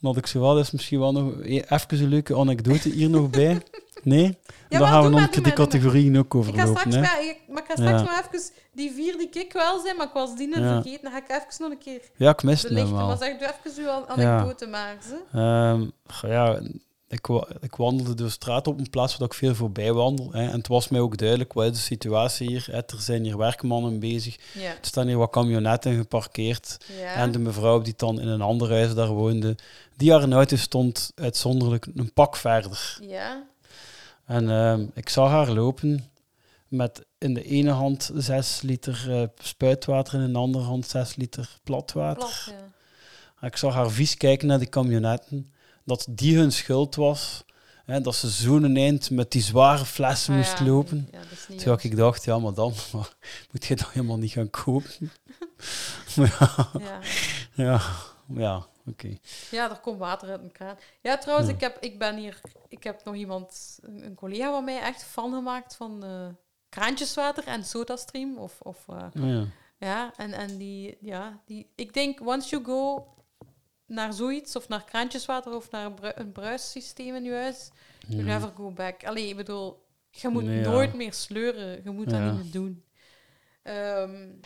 Had ik zo wel, is misschien wel nog e- even een leuke anekdote hier nog bij. [LAUGHS] Nee? Ja, dan gaan we nog die categorieën ook overlopen. Ik ga straks, hè? ik, maar ik ga straks nog even die vier die ik wel zijn, maar ik was die net vergeten. Dan ga ik even nog een keer Ja, ik mis het wel. Maar zeg, doe even uw anekdote ja. maar. Um, ja, ik, ik wandelde de straat op een plaats waar ik veel voorbij wandel. Hè, en het was mij ook duidelijk, wat is de situatie hier? Hè, er zijn hier werkmannen bezig. Ja. Er staan hier wat camionetten geparkeerd. Ja. En de mevrouw die dan in een ander huis daar woonde, die haar auto stond uitzonderlijk een pak verder. Ja. En uh, ik zag haar lopen met in de ene hand 6 liter uh, spuitwater en in de andere hand 6 liter platwater. Plat, ja. Ik zag haar vies kijken naar die camionetten, dat die hun schuld was. Hè, dat ze zo'n eind met die zware flessen ah, moest lopen. Ja, Toen ik dacht, ja, maar dan [LAUGHS] maar, moet je dat helemaal niet gaan kopen. [LAUGHS] ja, ja, ja, ja oké. Ja, er komt water uit mijn kraan. Ja, trouwens, Ik, heb, ik ben hier... Ik heb nog iemand, een collega van mij, echt fan gemaakt van uh, kraantjeswater en SodaStream. Of, of, uh, ja. ja, en, en die, ja, die... Ik denk, once you go naar zoiets, of naar kraantjeswater, of naar een, bru een bruissysteem in je huis, you never go back. Allee, ik bedoel, je moet nooit meer sleuren. Je moet dat niet meer doen. Um,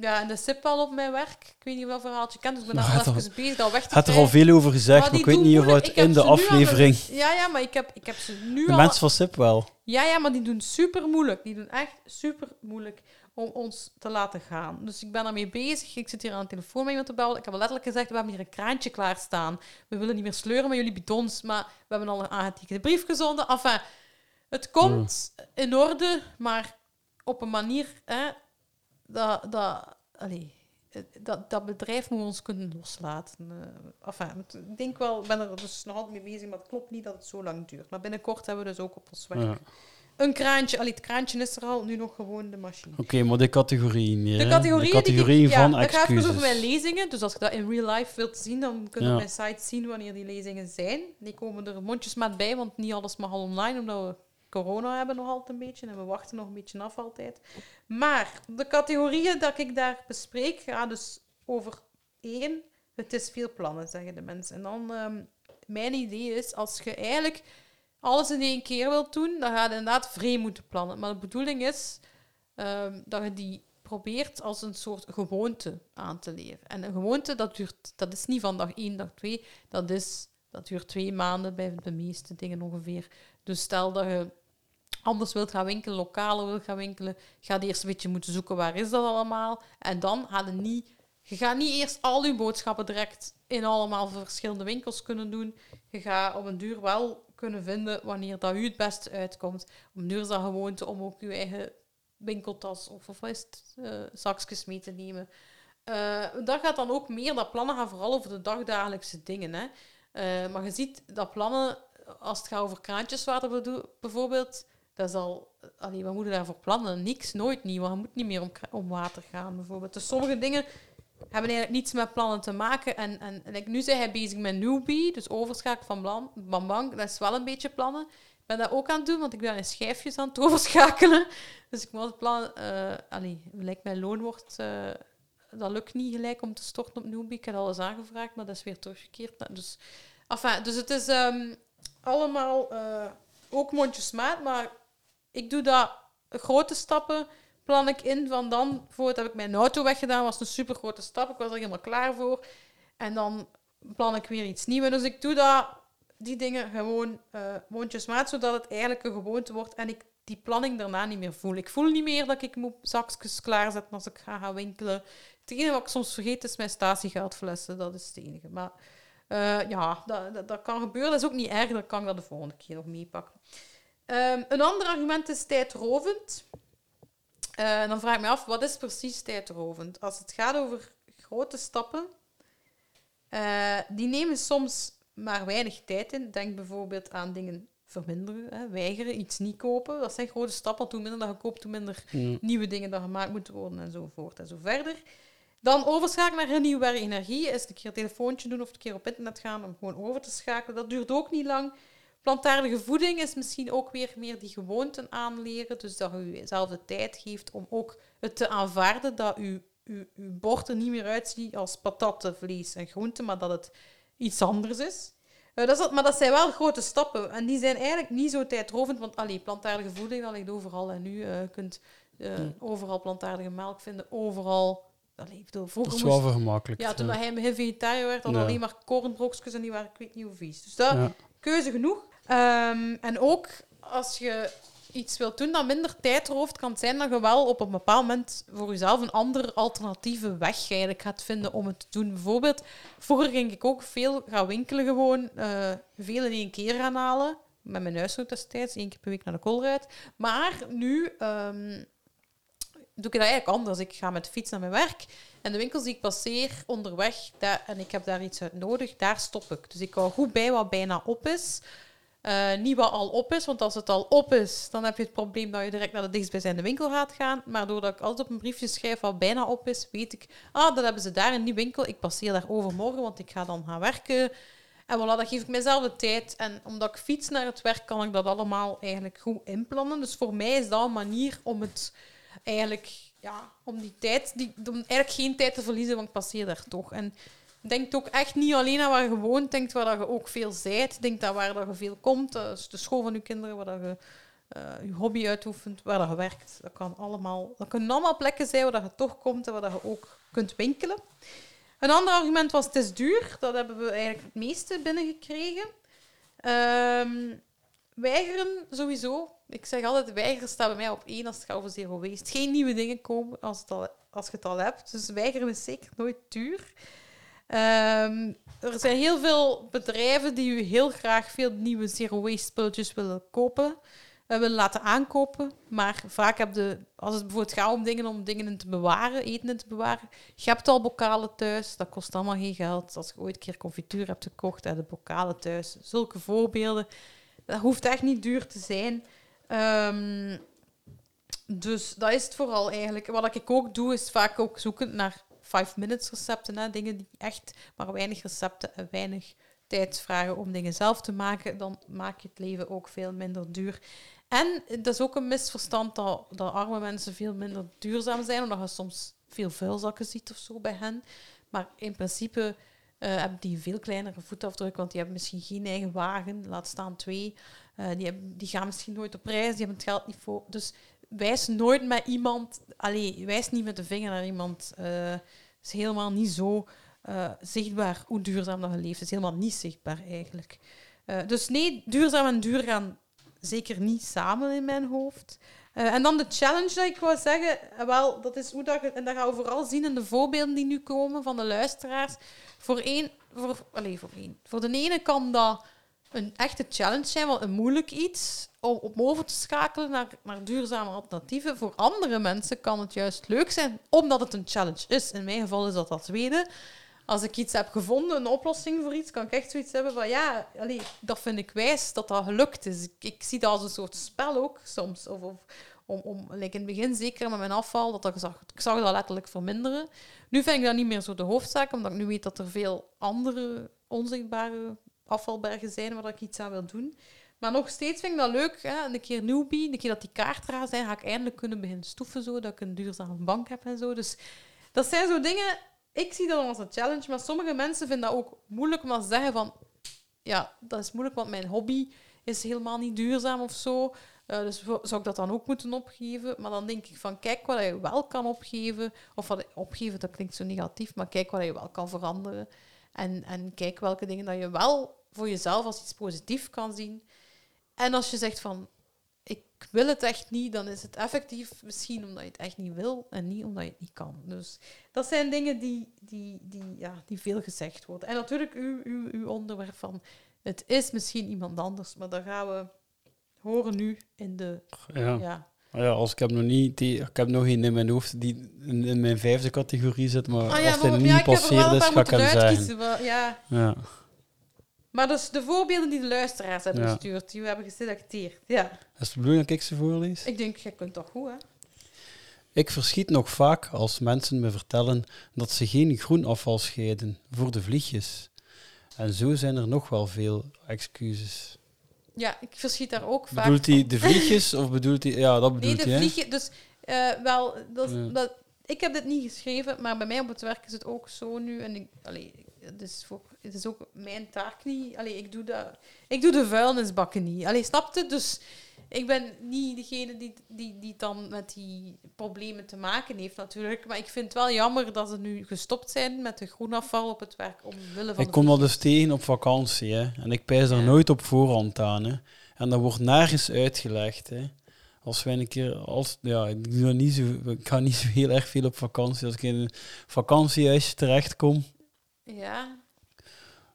ja, en de SIP wel op mijn werk. Ik weet niet wat verhaaltje kent, dus ik ben daar al even bezig dat weg te had er al veel over gezegd, maar, ik weet niet of het in de aflevering... ja, ja, maar ik heb, ik heb ze nu de al... mensen van SIP wel. Ja, ja, maar die doen super moeilijk. Die doen echt super moeilijk om ons te laten gaan. Dus ik ben daarmee bezig. Ik zit hier aan de telefoon met iemand te bellen. Ik heb al letterlijk gezegd, we hebben hier een kraantje klaarstaan. We willen niet meer sleuren met jullie bidons, maar we hebben al een aangetekende brief gezonden. Enfin, het komt in orde, maar op een manier... Hè, dat, dat, allee, dat, dat bedrijf moet ons kunnen loslaten. Uh, enfin, ik denk wel, ik ben er dus nog altijd mee bezig, maar het klopt niet dat het zo lang duurt. Maar binnenkort hebben we dus ook op ons werk een kraantje. Allee, het kraantje is er al, nu nog gewoon de machine. Oké, maar de categorieën hier, De categorieën, de categorieën die, van ja, excuses. Gaat over mijn lezingen. Dus als je dat in real life wilt zien, dan kun je op mijn site zien wanneer die lezingen zijn. Die komen er mondjesmaat bij, want niet alles mag al online, omdat we corona hebben nog altijd een beetje en we wachten nog een beetje af altijd. Maar de categorieën dat ik daar bespreek, gaan dus over één, het is veel plannen, zeggen de mensen. En dan, um, mijn idee is, als je eigenlijk alles in één keer wilt doen, dan ga je inderdaad vrij moeten plannen. Maar de bedoeling is um, dat je die probeert als een soort gewoonte aan te leren. En een gewoonte, dat, duurt, dat is niet van dag één, dag twee. Dat, is, dat duurt twee maanden bij de meeste dingen ongeveer. Dus stel dat je anders wilt gaan winkelen, lokale wilt gaan winkelen, ga je eerst een beetje moeten zoeken waar is dat allemaal. En dan ga je niet, je gaat niet eerst al je boodschappen direct in allemaal verschillende winkels kunnen doen. Je gaat op een duur wel kunnen vinden wanneer dat u het beste uitkomt. Op een duur is gewoonte om ook je eigen winkeltas of, of het, uh, zakjes mee te nemen. Uh, dat gaat dan ook meer, dat plannen gaan vooral over de dagdagelijkse dingen. Hè. Uh, maar je ziet dat plannen, als het gaat over kraantjeswater bijvoorbeeld, dat is al... Allee, wat moeten daarvoor plannen? Niks, nooit niet, want je moet niet meer om, om water gaan, bijvoorbeeld. Dus sommige dingen hebben eigenlijk niets met plannen te maken. En, en, en nu zijn hij bezig met Newbie, dus overschakelen van Bambang. Dat is wel een beetje plannen. Ik ben dat ook aan het doen, want ik ben in schijfjes aan het overschakelen. [LAUGHS] Dus ik moet plan... Uh, allee, lijkt mijn loon wordt... Uh, dat lukt niet gelijk om te storten op Newbie. Ik heb alles aangevraagd, maar dat is weer teruggekeerd. Dus, enfin, dus het is um, allemaal uh, ook mondjesmaat, maar ik doe dat grote stappen plan ik in van dan, voordat heb ik mijn auto weggedaan, was een super grote stap. Ik was er helemaal klaar voor. En dan plan ik weer iets nieuws. Dus ik doe dat, die dingen gewoon uh, mondjesmaat, zodat het eigenlijk een gewoonte wordt en ik die planning daarna niet meer voel. Ik voel niet meer dat ik moet zakjes klaarzetten als ik ga gaan winkelen. Het enige wat ik soms vergeet is mijn statiegeldflessen. Dat is het enige. Maar uh, ja, dat, dat, kan gebeuren. Dat is ook niet erg. Dan kan ik dat de volgende keer nog meepakken. Um, een ander argument is tijdrovend. Uh, dan vraag ik me af, wat is precies tijdrovend? Als het gaat over grote stappen, uh, die nemen soms maar weinig tijd in. Denk bijvoorbeeld aan dingen verminderen, hè, weigeren, iets niet kopen. Dat zijn grote stappen. Hoe minder dat je koopt, hoe minder nieuwe dingen dat gemaakt moeten worden enzovoort en zo verder. Dan overschakelen naar hernieuwbare energie. Is een keer een telefoontje doen of een keer op internet gaan om gewoon over te schakelen. Dat duurt ook niet lang. Plantaardige voeding is misschien ook weer meer die gewoonten aanleren. Dus dat je jezelf de tijd geeft om ook het te aanvaarden dat je, je bord er niet meer uitziet als patatten, vlees en groenten, maar dat het iets anders is. Uh, dat is maar dat zijn wel grote stappen. En die zijn eigenlijk niet zo tijdrovend, want allee, plantaardige voeding, dat ligt overal. En nu uh, kunt uh, overal plantaardige melk vinden, overal... Allee, bedoel, dat is wel gemakkelijk. Ja, toen ja. hij vegetariër werd, had alleen maar kornbrokjes en die waren ik weet niet hoe vies. Dus dat, ja. keuze genoeg. Um, en ook als je iets wilt doen dat minder tijdrooft, kan het zijn dat je wel op een bepaald moment voor jezelf een andere alternatieve weg eigenlijk gaat vinden om het te doen. Bijvoorbeeld, vroeger ging ik ook veel gaan winkelen gewoon, uh, veel in één keer gaan halen. Met mijn huishoud destijds, één keer per week naar de koolruit. Maar nu um, doe ik dat eigenlijk anders. Ik ga met de fiets naar mijn werk en de winkels die ik passeer onderweg, daar, en ik heb daar iets uit nodig, daar stop ik. Dus ik hou goed bij wat bijna op is. Uh, niet wat al op is, want als het al op is, dan heb je het probleem dat je direct naar de dichtstbijzijnde winkel gaat gaan. Maar doordat ik altijd op een briefje schrijf wat bijna op is, weet ik, ah, dat hebben ze daar in die winkel. Ik passeer daar overmorgen, want ik ga dan gaan werken. En voilà, dat geef ik mezelf de tijd. En omdat ik fiets naar het werk, kan ik dat allemaal eigenlijk goed inplannen. Dus voor mij is dat een manier om het eigenlijk, ja, om die tijd, die, om eigenlijk geen tijd te verliezen, want ik passeer daar toch. En Denk ook echt niet alleen aan waar je woont, denk waar dat je ook veel zijt. Denk dat waar dat je veel komt, dat is de school van je kinderen, waar dat je uh, je hobby uitoefent, waar dat je werkt. Dat, kan allemaal, dat kunnen allemaal plekken zijn waar dat je toch komt en waar dat je ook kunt winkelen. Een ander argument was, het is duur. Dat hebben we eigenlijk het meeste binnengekregen. Um, weigeren sowieso. Ik zeg altijd, weigeren staat bij mij op één als het gaat over zero waste. Geen nieuwe dingen komen als, het al, als je het al hebt. Dus weigeren is zeker nooit duur. Um, er zijn heel veel bedrijven die u heel graag veel nieuwe zero waste spulletjes willen kopen, uh, willen laten aankopen. Maar vaak heb je, als het bijvoorbeeld gaat om dingen om dingen in te bewaren, eten in te bewaren, je hebt al bokalen thuis, dat kost allemaal geen geld. Als je ooit een keer confituur hebt gekocht, heb de bokalen thuis. Zulke voorbeelden. Dat hoeft echt niet duur te zijn. Um, dus dat is het vooral eigenlijk. Wat ik ook doe, is vaak ook zoeken naar five minutes recepten, hè, dingen die echt maar weinig recepten en weinig tijd vragen om dingen zelf te maken, dan maak je het leven ook veel minder duur. En dat is ook een misverstand dat, dat arme mensen veel minder duurzaam zijn, omdat je soms veel vuilzakken ziet of zo bij hen. Maar in principe uh, hebben die veel kleinere voetafdruk, want die hebben misschien geen eigen wagen, laat staan twee. Uh, die, hebben, die gaan misschien nooit op reis, die hebben het geld niet voor. Dus wijs nooit met iemand, allee, wijs niet met de vinger naar iemand. Uh, is helemaal niet zo uh, zichtbaar hoe duurzaam dat. Het is helemaal niet zichtbaar eigenlijk. Uh, dus nee, duurzaam en duur gaan zeker niet samen in mijn hoofd. Uh, en dan de challenge dat ik wou zeggen, wel, dat is hoe dat en dat gaan we vooral zien in de voorbeelden die nu komen van de luisteraars. Voor één, voor, allez, voor één. Voor de ene kan dat een echte challenge zijn, wel een moeilijk iets, om, om over te schakelen naar, naar duurzame alternatieven. Voor andere mensen kan het juist leuk zijn, omdat het een challenge is. In mijn geval is dat dat tweede. Als ik iets heb gevonden, een oplossing voor iets, kan ik echt zoiets hebben van ja, dat vind ik wijs dat dat gelukt is. Ik, ik zie dat als een soort spel ook soms. Of, of om, om in het begin, zeker met mijn afval, dat ik, zag, ik zag dat letterlijk verminderen. Nu vind ik dat niet meer zo de hoofdzaak, omdat ik nu weet dat er veel andere onzichtbare afvalbergen zijn waar ik iets aan wil doen. Maar nog steeds vind ik dat leuk. Hè? Een keer newbie, een keer dat die kaart eraan zijn, ga ik eindelijk kunnen beginnen stoeven, zo, dat ik een duurzame bank heb en zo. Dus dat zijn zo dingen... Ik zie dat als een challenge, maar sommige mensen vinden dat ook moeilijk te zeggen van... Ja, dat is moeilijk, want mijn hobby is helemaal niet duurzaam of zo. Uh, dus zou ik dat dan ook moeten opgeven? Maar dan denk ik van, kijk wat je wel kan opgeven. Of wat opgeven, dat klinkt zo negatief, maar kijk wat je wel kan veranderen. En, en kijk welke dingen dat je wel voor jezelf als iets positiefs kan zien. En als je zegt van, ik wil het echt niet, dan is het effectief misschien omdat je het echt niet wil en niet omdat je het niet kan. Dus dat zijn dingen die, die, die, ja, die veel gezegd worden. En natuurlijk uw, uw, uw onderwerp van, het is misschien iemand anders, maar daar gaan we horen nu in de... Ja. ja. ja, als ik heb nog niet, die, ik heb nog geen in mijn hoofd die in, mijn vijfde categorie zit, maar ah, ja, als hij niet ja, passeert is, ga ik hem zeggen. Maar, ja. ja. Maar dus de voorbeelden die de luisteraars hebben gestuurd, die we hebben geselecteerd. Ja. Is het de bedoeling dat ik ze voorlees? Ik denk, jij kunt toch goed, hè? Ik verschiet nog vaak als mensen me vertellen dat ze geen groenafval scheiden voor de vliegjes. En zo zijn er nog wel veel excuses. Ja, ik verschiet daar ook vaak Bedoelt hij de vliegjes of bedoelt hij... Ja, dat bedoelt hij, Nee, de vliegjes... Dus uh, wel, dat, dat, ik heb dit niet geschreven, maar bij mij op het werk is het ook zo nu. En ik, allee, het, is voor, het is ook mijn taak niet. Allee, ik, doe dat, ik doe de vuilnisbakken niet. Allee, snapte? Dus ik ben niet degene die, die, die dan met die problemen te maken heeft, natuurlijk. Maar ik vind het wel jammer dat ze nu gestopt zijn met de groenafval op het werk. Omwille van ik kom dat dus tegen op vakantie. Hè. En ik pijs er nooit op voorhand aan. Hè. En dat wordt nergens uitgelegd. Hè. Als wij een keer, als, ja, ik, doe niet zo, ik ga niet zo heel erg veel op vakantie. Als ik in een vakantiehuisje terechtkom, ja.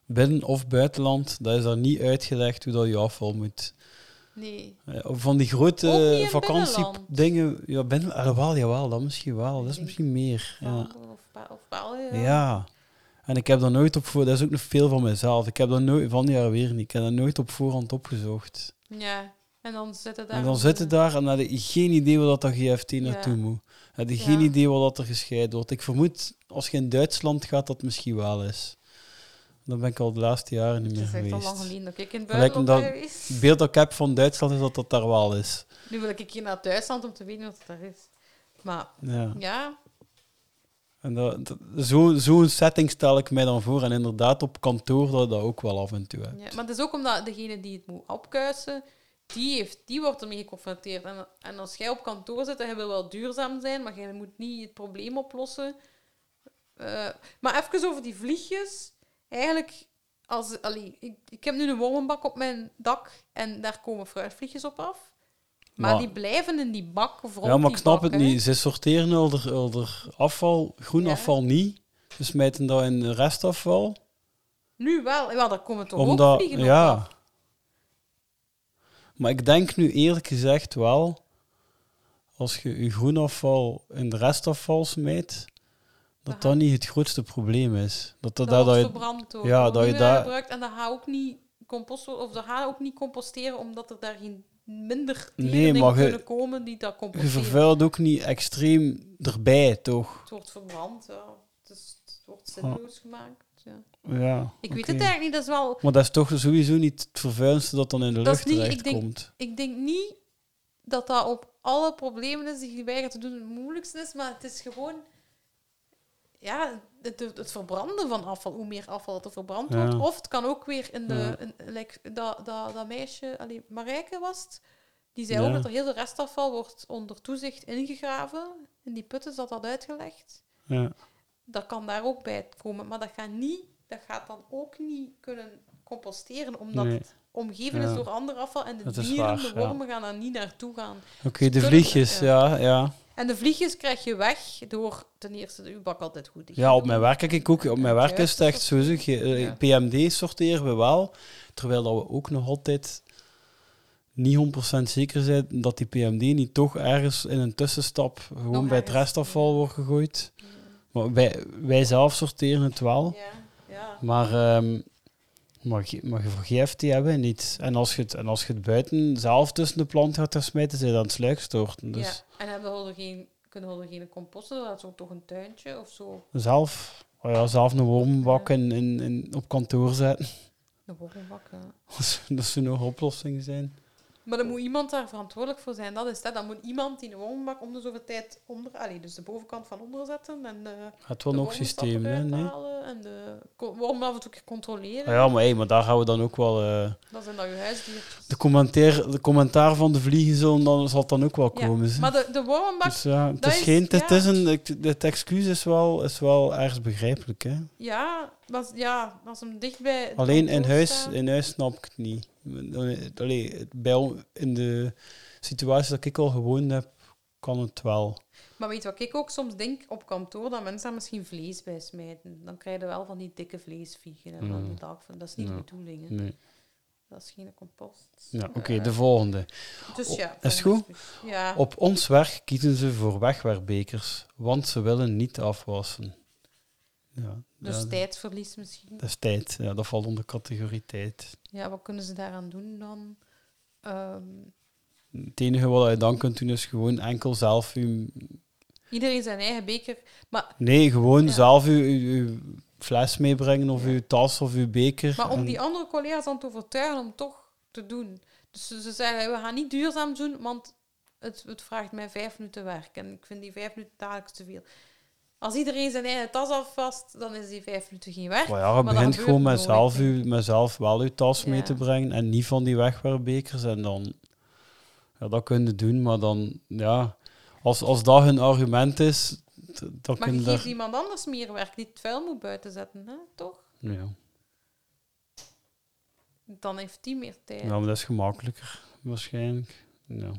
binnen of buitenland, dat is daar niet uitgelegd hoe dat je afval moet Nee. Van die grote vakantiedingen. Ja, ben, wel, jawel, dat misschien wel. Dat is misschien meer. Ja. Of, of wel, ja. ja. En ik heb daar nooit op voor. Dat is ook nog veel van mezelf. Ik heb dat nooit van jaar weer niet. Ik heb dat nooit op voorhand opgezocht. Ja. En dan zitten daar. En dan zitten daar en dan heb je geen idee wat dat GFT naartoe moet. Heb je geen idee wat er gescheiden wordt. Ik vermoed als je in Duitsland gaat, dat misschien wel is. Dan ben ik al de laatste jaren niet meer geweest. Het is al lang geleden dat ik in het buitenland ben geweest. Het beeld dat ik heb van Duitsland is dat dat daar wel is. Nu wil ik hier naar Duitsland om te weten wat het daar is. Maar ja. ja. En dat, Zo'n zo setting stel ik mij dan voor. En inderdaad, op kantoor dat dat ook wel af en toe hebt. Ja, maar het is ook omdat degene die het moet opkuisen, die, heeft, die wordt ermee geconfronteerd. En, en als jij op kantoor zit en je wil wel duurzaam zijn, maar jij moet niet het probleem oplossen. Uh, maar even over die vliegjes eigenlijk, als, allee, ik, ik heb nu een wormenbak op mijn dak en daar komen fruitvliegjes op af. Maar, die blijven in die bak of Ja, maar ik snap het niet. Ze sorteren er, afval, groen afval niet. Ze smijten dat in restafval. Nu wel. Ja, daar komen toch Omdat, ook vliegen ja. op Maar ik denk nu eerlijk gezegd wel, als je je groenafval in de restafval smijt, dat dat niet het grootste probleem is. Dat dat, dat, dat, je, Ja, dat je daar gebruikt en dat gaat ook niet compost of dat gaat ook niet composteren omdat er daar geen minder nee, kunnen komen die dat composteren. Je vervuilt ook niet extreem erbij, toch? Het wordt verbrand, ja. Het, is, het wordt zinloos gemaakt. Ja. ja ik weet het eigenlijk niet, dat is wel... Maar dat is toch sowieso niet het vervuilendste dat dan in de lucht terecht ik denk, komt. Ik denk niet dat dat op alle problemen is die je weigert te doen het moeilijkste is, maar het is gewoon ja, het, het, verbranden van afval, hoe meer afval er verbrand wordt. Of het kan ook weer in de. In, like, dat, dat, dat meisje, allee, Marijke was het, die zei ook dat er heel veel restafval wordt onder toezicht ingegraven. In die putten zat dat uitgelegd. Ja. Dat kan daar ook bij komen, maar dat gaat, niet, dat gaat dan ook niet kunnen composteren, omdat het omgeven is door ander afval en de dieren, de wormen gaan daar niet naartoe gaan. Oké, de vliegjes, ja, ja. En de vliegjes krijg je weg door ten eerste de bak altijd goed Ja, op mijn werk kijk ik ook. Op mijn werk is het echt zo. Zeg, je, PMD sorteren we wel. Terwijl dat we ook nog altijd niet 100% zeker zijn dat die PMD niet toch ergens in een tussenstap gewoon bij het restafval wordt gegooid. Maar wij, wij zelf sorteren het wel. Ja, ja. Maar, um, maar, maar je vergeeft die hebben niet. En als, je het, en als je het buiten zelf tussen de plant gaat smijten, zijn dan het sluikstorten. Dus. Ja, en hebben we geen, kunnen we geen composten? Dat is toch een tuintje of zo? Zelf, oh ja, zelf een wormbak in, in, in, op kantoor zetten. Een wormbak, ja. [LAUGHS] dat zou nog oplossingen zijn. Maar dan moet iemand daar verantwoordelijk voor zijn. Dat is dat. Dan moet iemand die een woonbak om de zoveel tijd onder... Allee, dus de bovenkant van onder zetten en de... Het systeem, hè? Nee? En de worm af en toe controleren. Ja, maar, hey, maar daar gaan we dan ook wel... Uh, dat zijn dan je huisdiertjes. De commentaar, de commentaar van de vliegen dan, zal dan ook wel komen. Ja, maar de, de wormbak... Dus, ja, het is, geen... Het, is een, het excuus is wel, is wel ergens begrijpelijk, hè? Ja, was, ja, als hem dichtbij... Alleen in huis, in huis snap ik het niet. Allee, bij, in de situatie dat ik al gewoond heb, kan het wel. Maar weet wat ik ook soms denk op kantoor, dat mensen daar misschien vlees bij smijten. Dan krijg je wel van die dikke vleesviegen. En dan mm. dat is niet de bedoeling. Nee. Dat is geen compost. Ja, oké, de volgende. Dus ja. Is goed? Ja. Op ons werk kiezen ze voor wegwerpbekers, want ze willen niet afwassen. Ja, dus ja, tijdverlies misschien? Dat is tijd, ja, dat valt onder categorie tijd. Ja, wat kunnen ze daaraan doen dan? Um, het enige wat je dan kunt doen is gewoon enkel zelf je... Iedereen zijn eigen beker, maar... Nee, gewoon zelf je, fles meebrengen of je tas of je beker. Maar om die andere collega's dan te overtuigen om toch te doen. Dus ze zeggen, we gaan niet duurzaam doen, want het, het vraagt mij vijf minuten werk. En ik vind die vijf minuten dagelijks te veel. Als iedereen zijn eigen tas afvast, dan is die vijf minuten geen weg. Maar ja, je begint gewoon met zelf, u, met zelf wel je tas mee te brengen en niet van die wegwerpbekers. En dan, ja, dat kun je doen, maar dan, ja, als, als dat hun argument is, dan maar je geeft iemand anders meer werk die het vuil moet buiten zetten, hè? toch? Ja. Dan heeft die meer tijd. Ja, maar dat is gemakkelijker, waarschijnlijk. Ja.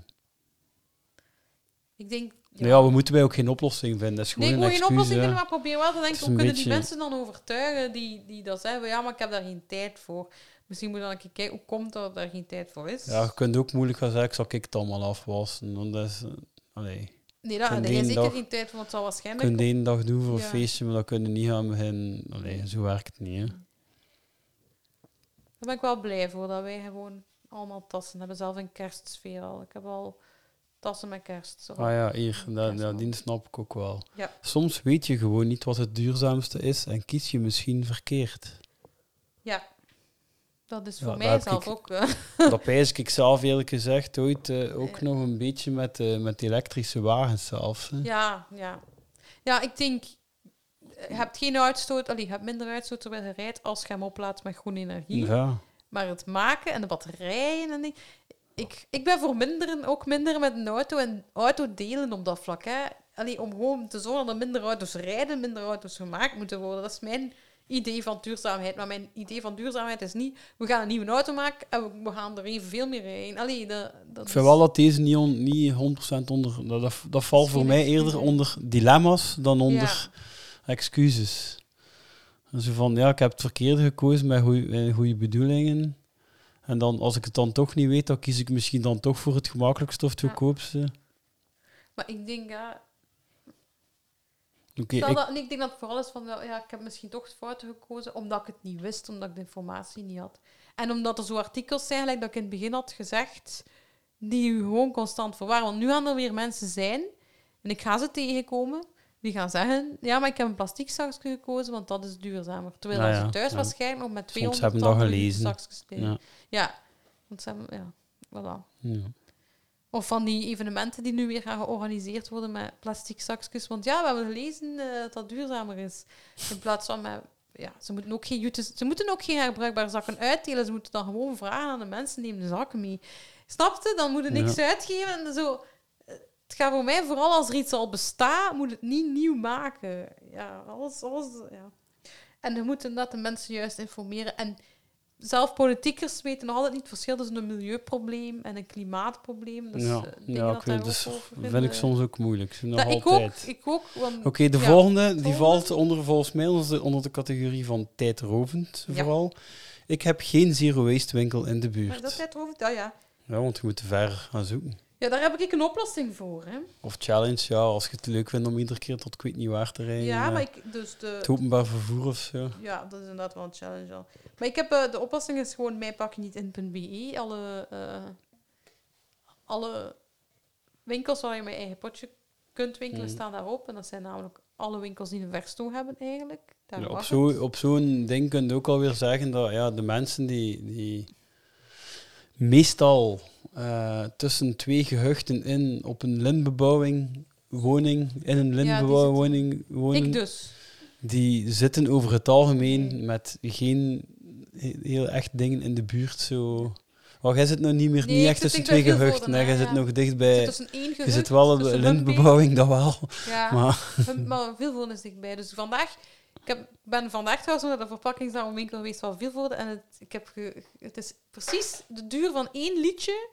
Ik denk ja. we moeten wij ook geen oplossing vinden. Dat is gewoon nee, ik geen oplossing vinden, maar probeer wel te denken, hoe kunnen die mensen dan overtuigen die, die dat zeggen, ja, maar ik heb daar geen tijd voor. Misschien moet je dan een keer kijken, hoe komt dat er daar geen tijd voor is? Ja, je kunt ook moeilijk gaan zeggen, zal ik het allemaal afwassen? Want dat is, Nee, daar heb je zeker geen tijd voor, want het zal waarschijnlijk... Je kunt één dag doen voor een feestje, maar dat kun je niet gaan beginnen. Allee, zo werkt het niet, hè. Daar ben ik wel blij voor, dat wij gewoon allemaal tassen hebben. Zelf een kerstsfeer al. Ik heb al tassen met kerst. Zo. Ah ja, hier, dat, ja, die snap ik ook wel. Ja. Soms weet je gewoon niet wat het duurzaamste is en kies je misschien verkeerd. Ja, dat is voor mij zelf ook. Uh. [LAUGHS] Dat pijs ik zelf eerlijk gezegd ooit uh, ook nog een beetje met, uh, met elektrische wagens zelf. Ja, ja. Ja, ik denk, je hebt geen uitstoot, allee, je hebt minder uitstoot terwijl je rijdt als je hem oplaadt met groene energie. Ja. Maar het maken en de batterijen en die, ik, ik ben voor minderen ook minder met een auto en auto delen op dat vlak. Hè. Allee, om gewoon te zorgen dat minder auto's rijden, minder auto's gemaakt moeten worden. Dat is mijn idee van duurzaamheid. Maar mijn idee van duurzaamheid is niet, we gaan een nieuwe auto maken en we gaan er even veel meer rijden. Allee, dat, dat ik vind wel dat deze niet, niet 100% onder... Dat, dat, dat valt voor mij eerder onder dilemma's dan onder excuses. Zo van, ja, ik heb het verkeerde gekozen met goede bedoelingen. En dan, als ik het dan toch niet weet, dan kies ik misschien dan toch voor het gemakkelijkste of het goedkoopste. Maar ik denk, ja... Okay, ik... Dat, ik denk dat het vooral is van, ja, ik heb misschien toch fouten gekozen, omdat ik het niet wist, omdat ik de informatie niet had. En omdat er zo artikels zijn, gelijk dat ik in het begin had gezegd, die u gewoon constant verwarren. Want nu gaan er weer mensen zijn, en ik ga ze tegenkomen, die gaan zeggen, ja, maar ik heb een plastic zakje gekozen, want dat is duurzamer. Terwijl nou ja, ze thuis waarschijnlijk nog met 200 hebben dat gelezen. zakjes ja. ja, want ze hebben, ja, voilà. Ja. Of van die evenementen die nu weer gaan georganiseerd worden met plastic zakjes. Want ja, we hebben gelezen uh, dat dat duurzamer is. In plaats van met... Ja, ze moeten ook geen, ze moeten ook geen herbruikbare zakken uitdelen. Ze moeten dan gewoon vragen aan de mensen, neem de zakken mee. Snapte? Dan moeten niks uitgeven en zo het gaat voor mij vooral als er iets al bestaat, moet het niet nieuw maken. Ja, alles, alles, ja. En we moeten dat de mensen juist informeren. En zelf politiekers weten nog altijd niet het verschil tussen een milieuprobleem en een klimaatprobleem. Dus, ja, eh, ja dat ik dus vind ik soms ook moeilijk. Nog Dat, ik ook, ik ook. Oké, de ja, volgende die volgende. valt onder, volgens mij onder de, onder de categorie van tijdrovend, Ja. vooral. Ik heb geen zero waste winkel in de Maar buurt. dat tijd over, ja, ja. Ja, want je moet te ver gaan zoeken. Ja, daar heb ik een oplossing voor. Hè. Of challenge, ja, als je het leuk vindt om iedere keer tot weet niet waar te rijden. Ja, maar ik, dus de, Het openbaar vervoer of zo. Ja, dat is inderdaad wel een challenge al. Maar ik heb eh, de oplossing is gewoon mijpakjeniet.be. Alle, eh, alle winkels waar je mijn eigen potje kunt winkelen Mhm. staan daarop. En dat zijn namelijk alle winkels die een verstoom hebben eigenlijk. Daar Ja, op zo- op zo'n ding kun je ook alweer zeggen dat ja, de mensen die, die meestal eh, tussen twee gehuchten in op een lintbebouwing woning, in een lintbebouwing woning, wonen, Ik dus. die zitten over het algemeen Nee. met geen he- heel echt dingen in de buurt. Zo. Oh, jij zit nog niet meer Nee, niet echt zit tussen twee gehuchten. Jij zit ja. nog dicht Ik bij... zit Je zit wel op de Humpy- lintbebouwing, dat wel. Ja, [LAUGHS] Maar maar Vilvoorde is dichtbij. Dus vandaag... Ik heb, ben vandaag trouwens naar de verpakkingswinkel geweest van Vilvoorde. En het, ik heb ge- het is precies de duur van één liedje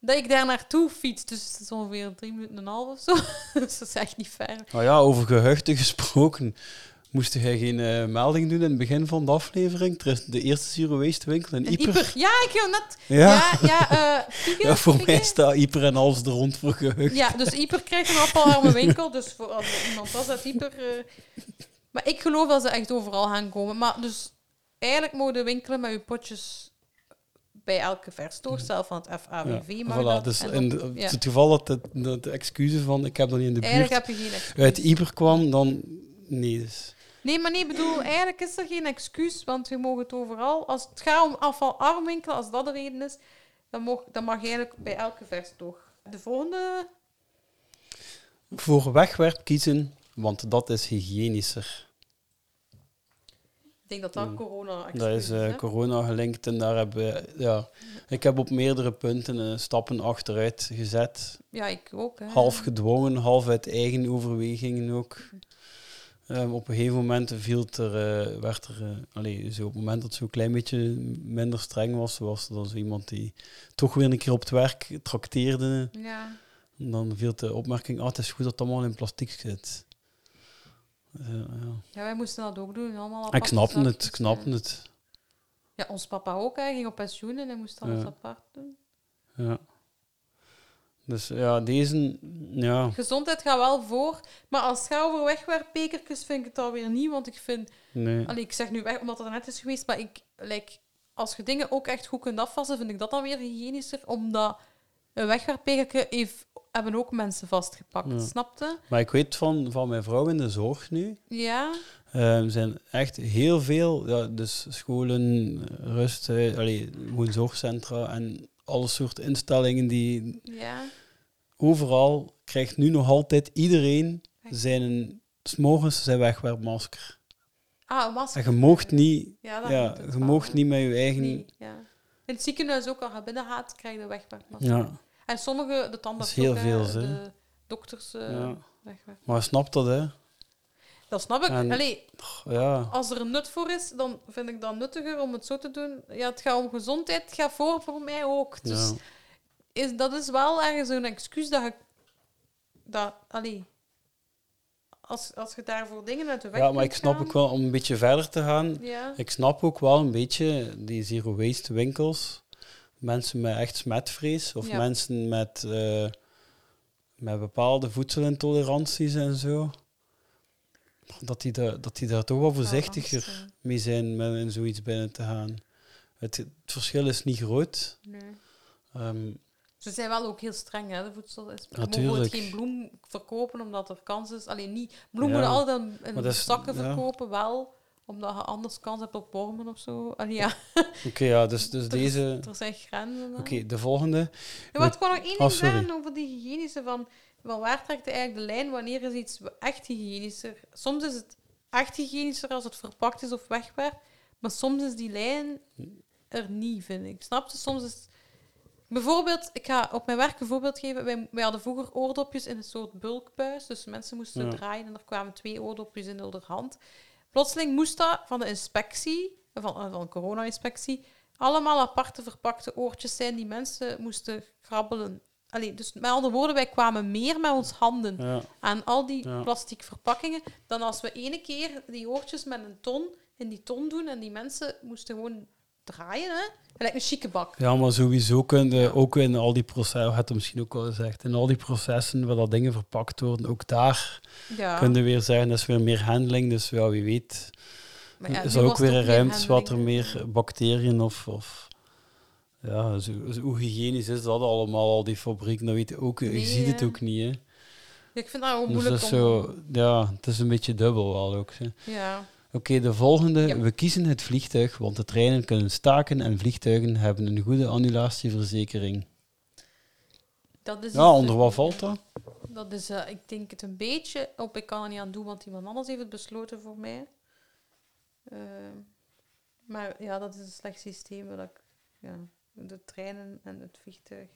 dat ik daar naartoe fiets. Dus het is ongeveer drie minuten en een half of zo. [LAUGHS] dus dat is echt niet ver. Nou ja, over gehuchten gesproken. Moest jij geen eh, melding doen in het begin van de aflevering? Er is de eerste zero waste winkel in En Ieper. Ieper. Ja, ik wil net... Ja, Ja, ja, eh, Ja, voor mij staat Ieper en alles er rond voor gehucht. Ja, dus Ieper krijgt een appelharme winkel. Dus voor als er iemand was uit Ieper... eh, Maar ik geloof dat ze echt overal gaan komen. Maar dus eigenlijk mogen de winkelen met uw potjes bij elke verstoor, zelf van het FAWV. Ja, mag voilà, dat. dus in dat- de- ja. het geval dat de, de excuses van ik heb dat niet in de Eigenlijk buurt heb je geen excuus. uit Ieper kwam, dan nee. Dus. Nee, maar nee, bedoel, eigenlijk is er geen excuus, want je mag het overal. Als het gaat om afvalarm winkelen, als dat de reden is, dan mag, dan mag eigenlijk bij elke verstoor. De volgende... Voor wegwerp kiezen, want dat is hygiënischer. Ik denk dat dat Mm. corona excuus Dat is eh, corona gelinkt en daar we, ja, ik heb op meerdere punten eh, stappen achteruit gezet. Ja, ik ook. Hè. half gedwongen, half uit eigen overwegingen ook. Ehm, op een gegeven moment viel het er, eh, werd er, eh, allee, zo op het moment dat het zo'n klein beetje minder streng was, was er dan zo iemand die toch weer een keer op het werk trakteerde. Ja. En dan viel de opmerking, ah, het is goed dat het allemaal in plastic zit. Eh, ja. ja, wij moesten dat ook doen. Allemaal Ik snapte het, ik snapte ja. het. Ja, ons papa ook. Hij ging op pensioen en hij moest alles apart doen. Ja. Dus ja, deze, ja, Gezondheid gaat wel voor, maar als het gaat over wegwerpbekertjes vind ik het alweer niet, want ik vind... nee. Allee, ik zeg nu weg omdat het er net is geweest, maar ik, like, als je dingen ook echt goed kunt afwassen, vind ik dat dan weer hygiënischer, omdat een heeft, hebben ook mensen vastgepakt, Ja. snapte? Maar ik weet van, van mijn vrouw in de zorg nu, Ja, Eh, Er zijn echt heel veel, ja, dus scholen, rust, allee, gewoon zorgcentra en alle soorten instellingen die ja. overal krijgt nu nog altijd iedereen zijn s'morgens zijn wegwerpmasker. Ah, een masker. En je moogt niet, Ja, je moogt niet met je eigen. Nee, ja. In het ziekenhuis ook, als je binnen gaat, krijg je wegwerpmasker. Ja, En sommige, de tandarts heel ook, veel, hè. de dokters eh Ja. maar snap dat, hè? Dat snap ik. En- Allee, Ja, als er een nut voor is, dan vind ik dat nuttiger om het zo te doen. Ja, het gaat om gezondheid, het gaat voor voor mij ook. Dus ja. is, dat is wel ergens een excuus dat je... Dat, allee, als, als je daarvoor dingen uit de weg ja, maar ik snap gaan, ook wel, om een beetje verder te gaan, Ja, ik snap ook wel een beetje die zero waste winkels. Mensen met echt smetvrees of Ja. mensen met, eh, met bepaalde voedselintoleranties en zo. Dat die, daar, dat die daar toch wel voorzichtiger eh, mee zijn met in zoiets binnen te gaan. Het, het verschil is niet groot. nee. Ehm, Ze zijn wel ook heel streng, hè, de voedselinspectie. Je Natuurlijk. moet geen bloem verkopen, omdat er kans is... Alleen niet... Bloem Ja. altijd in- is- zakken ja. verkopen, wel. Omdat je anders kans hebt op wormen of zo. Allee, ja, Oké, ja, dus, dus [LAUGHS] er, deze... er zijn grenzen. Oké, de volgende. Ja, maar ik nog één Oh, ding zeggen over die hygiënische van, van waar trekt je eigenlijk de lijn wanneer is iets echt hygiënischer? Soms is het echt hygiënischer als het verpakt is of wegwerpt, maar soms is die lijn er niet, vind ik. Snap je? Soms is Bijvoorbeeld, ik ga op mijn werk een voorbeeld geven. Wij, wij hadden vroeger oordopjes in een soort bulkbuis. Dus mensen moesten Ja. draaien en er kwamen twee oordopjes in de hand. Plotseling moest dat van de inspectie, van, van corona-inspectie, allemaal aparte verpakte oortjes zijn die mensen moesten grabbelen. Allee, dus met andere woorden, wij kwamen meer met ons handen Ja. aan al die Ja. plastic verpakkingen dan als we ene keer die oortjes met een ton in die ton doen en die mensen moesten gewoon draaien, hè? Gelijk een chique bak. Ja, maar sowieso kun je ook in al die processen, had misschien ook al gezegd, in al die processen waar dat dingen verpakt worden, ook daar Ja, kun je weer zeggen, dat is weer meer handling. Dus ja, wie weet, maar ja, is er ook weer een ruimte wat er meer bacteriën of... of ja, zo, zo- hoe hygiënisch is dat allemaal, al die fabrieken, dat weet je ook. je ziet het ook niet, hè. Ik vind dat ook Dus moeilijk dat is om... zo, ja, het is een beetje dubbel wel ook. Hè. Ja. Oké, de volgende. Ja. We kiezen het vliegtuig, want de treinen kunnen staken en vliegtuigen hebben een goede annulatieverzekering. Dat is Ja, iets- onder wat valt dat? Dat is, eh, ik denk het een beetje op. Ik kan er niet aan doen, want iemand anders heeft het besloten voor mij. Eh, maar ja, dat is een slecht systeem. Dat ik, ja, de treinen en het vliegtuig.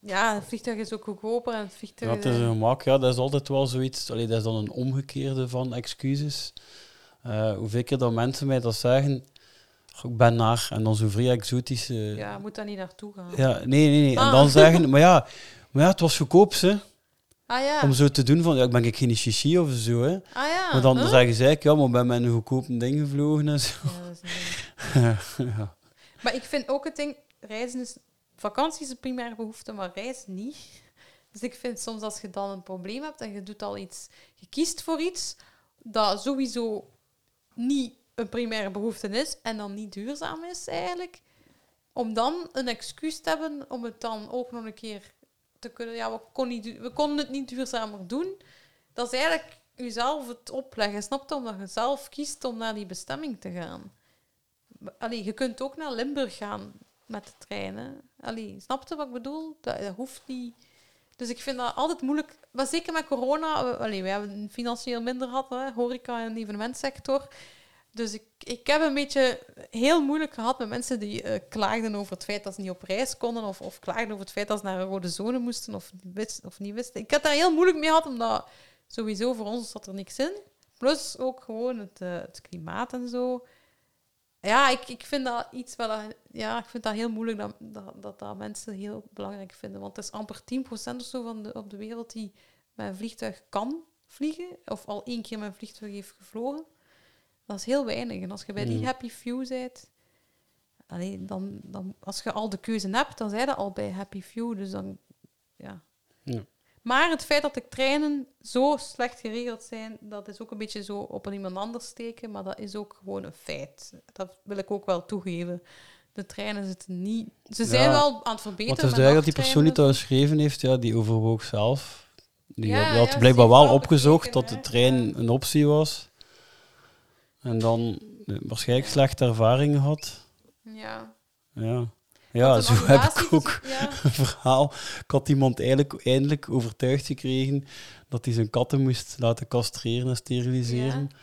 Ja, het vliegtuig is ook goedkoper en het vliegtuig... het is een gemak. Ja, dat is altijd wel zoiets. Allee, dat is dan een omgekeerde van excuses. Eh hoeveel keer dat mensen mij dat zeggen, "Goh, ik ben naar, en dan zo vrij exotische... ja, moet daar niet naartoe gaan. Ja, nee, nee, nee. En Ah. dan [LAUGHS] zeggen, maar ja, maar ja, het was goedkoop, hè. Ah ja. Om zo te doen van, ja, ik ben ik geen chichi of zo, hè. Ah ja. Maar dan huh? zeggen zij, ja, maar ik ben met een goedkoop ding gevlogen en zo. Ja, dat is een ding. [LAUGHS] ja. Maar ik vind ook het ding, reizen is... Vakantie is een primaire behoefte, maar reizen niet. Dus ik vind soms als je dan een probleem hebt en je doet al iets... Je kiest voor iets dat sowieso niet een primaire behoefte is en dan niet duurzaam is eigenlijk, om dan een excuus te hebben om het dan ook nog een keer te kunnen... Ja, we, konden het niet duurzamer doen. Dat is eigenlijk jezelf het opleggen, snap je? Omdat je zelf kiest om naar die bestemming te gaan. Allee, je kunt ook naar Limburg gaan met de treinen. Allee, snap je wat ik bedoel? Dat, hoeft niet. Dus ik vind dat altijd moeilijk. Maar zeker met corona. we- wij hebben financieel minder gehad, hè, horeca en evenementsector. Dus ik, ik heb een beetje heel moeilijk gehad met mensen die eh, klaagden over het feit dat ze niet op reis konden. Of, of klaagden over het feit dat ze naar een rode zone moesten of, of niet wisten. Ik had daar heel moeilijk mee gehad, omdat sowieso voor ons zat er niks in. Plus ook gewoon het, eh, het klimaat en zo. Ja, ik, ik vind dat iets dat- Ja, ik vind dat heel moeilijk dat dat, dat, dat mensen heel belangrijk vinden. Want het is amper 10% of zo van de, op de wereld die met een vliegtuig kan vliegen. Of al één keer met een vliegtuig heeft gevlogen. Dat is heel weinig. En als je bij die Mm. happy few bent... Allee, dan, dan, als je al de keuze hebt, dan zijn je al bij happy few. Dus dan... Ja. Ja. Maar het feit dat de treinen zo slecht geregeld zijn, dat is ook een beetje zo op een iemand anders steken, maar dat is ook gewoon een feit. Dat wil ik ook wel toegeven. De treinen zitten niet... Ze zijn Ja. wel aan het verbeteren. Want het is duidelijk dat die persoon die dat geschreven heeft, ja, die overwoog zelf. Die, Ja, had- ja, blijkbaar wel opgezocht bekeken, dat de trein een optie was. En dan eh, waarschijnlijk slechte ervaringen had. Ja. Ja, ja zo heb ik ook Ja. [LAUGHS] een verhaal. Ik had iemand eigenlijk eindelijk overtuigd gekregen dat hij zijn katten moest laten castreren en steriliseren. Ja.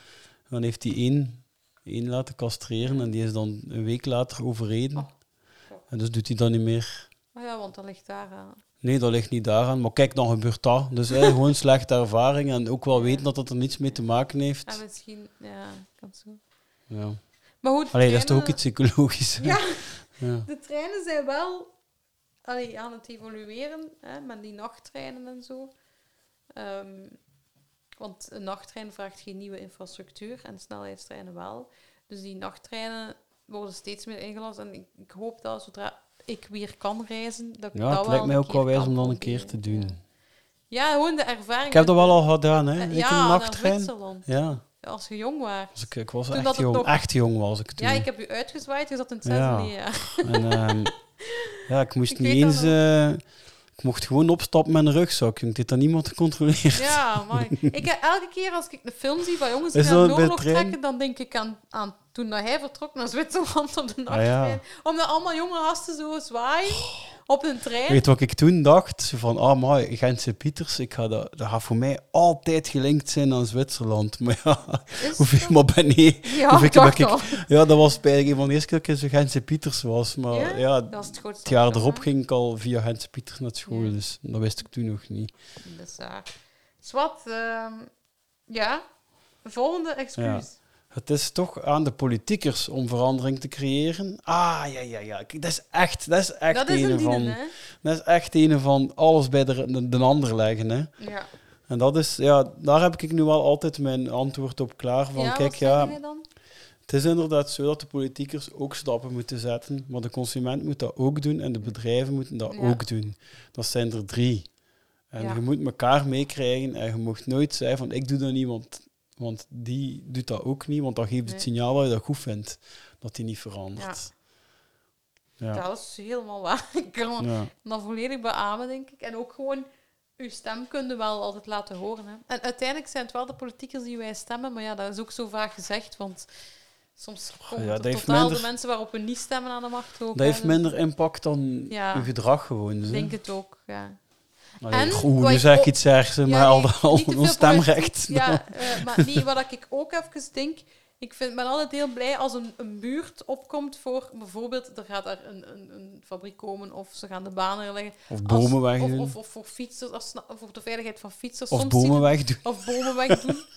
Dan heeft hij één, één laten castreren en die is dan een week later overreden. Oh. En dus doet hij dat niet meer. Maar ja, want dat ligt daar aan. Nee, dat ligt niet daaraan. Maar kijk, dan gebeurt dat. Dus hè, gewoon [LAUGHS] slechte ervaring en ook wel weten dat dat er niets mee te maken En heeft. misschien... Ja, kan zo. Ja. Maar goed, Allee, dat is toch ook iets psychologisch. hè? Ja, [LAUGHS] Ja. de treinen zijn wel allee, aan het evolueren, hè, met die nachttreinen en zo. Ehm, want een nachttrein vraagt geen nieuwe infrastructuur en snelheidstreinen wel. Dus die nachttreinen worden steeds meer ingelast. En ik, ik hoop dat zodra ik weer kan reizen, dat ik Ja, dat het lijkt mij ook wel wijs om dan een keer te doen. Ja, gewoon de ervaring. Ik heb dat wel al gedaan, hè? Ik ja, een nachttrein. Ja, Als je jong was. dus ik, ik was Toen echt dat jong. nog- Echt jong was ik toen. Ja, ik heb u uitgezwaaid, je zat in het Ja. zesde jaar. En, ehm, [LAUGHS] ja, ik moest Ik niet dat eens... eh, ik mocht gewoon opstappen met een rugzak. Ik dit dan niemand controleert. Ja, maar [LAUGHS] ik heb elke keer als ik een film zie van jongens die naar dat de bij oorlog trein? trekken, dan denk ik aan, aan toen dat hij vertrok naar Zwitserland op de Ah, ja. Omdat allemaal jonge gasten zo zwaaien op een trein. Weet wat ik toen dacht? Van, ah, maar Gentse Pieters, ik ga dat, dat gaat voor mij altijd gelinkt zijn aan Zwitserland. [LAUGHS] Maar ja, Is hoeveel, maar ben nee. Ja, ik ben al. Ja, dat was bij een van de eerste keer dat ik zo Gentse Pieters was. Maar Ja? ja, Dat is het jaar erop ging ik al via Gentse Pieters naar school. Ja. Dus dat wist ik toen nog niet. Dat is waar. Zwat, ehm, ja. Volgende excuus. Het is toch aan de politiekers om verandering te creëren. Ah, ja, ja, ja. Dat is echt, dat is echt dat is een, van... dienen? Dat is echt een van alles bij de, de, de ander leggen, hè. Ja. En dat is, ja, daar heb ik nu wel altijd mijn antwoord op klaar. Van, ja, kijk, wat ja, het is inderdaad zo dat de politiekers ook stappen moeten zetten, maar de consument moet dat ook doen en de bedrijven moeten dat Ja. ook doen. Dat zijn er drie. En Ja. je moet elkaar meekrijgen en je mocht nooit zeggen van ik doe dat niet, want, want die doet dat ook niet, want dan geeft het signaal dat je dat goed vindt, dat die niet verandert. Ja. Ja. Dat is helemaal waar. [LAUGHS] Ik kan Ja. dat volledig beamen, denk ik. En ook gewoon, uw stem kun je wel altijd laten horen. Hè. En uiteindelijk zijn het wel de politiekers die wij stemmen, maar ja, dat is ook zo vaak gezegd, want soms komen ja, er dat totaal minder- de mensen waarop we niet stemmen aan de macht ook. Dat heeft minder impact dan je gedrag gewoon. Ik hè. denk het ook, ja. Allee, En nu ik zeg ik iets ergs, hè, Ja, maar al, al stemrecht. Ja, eh, maar nee, wat ik ook even denk, ik vind, ben altijd heel blij als een, een buurt opkomt voor bijvoorbeeld, er gaat daar een, een, een fabriek komen of ze gaan de banen leggen. Of bomen of, wegdoen. of, of voor fietsers, als, voor de veiligheid van fietsers. Of soms bomen wegdoen. Of bomen wegdoen. [LAUGHS]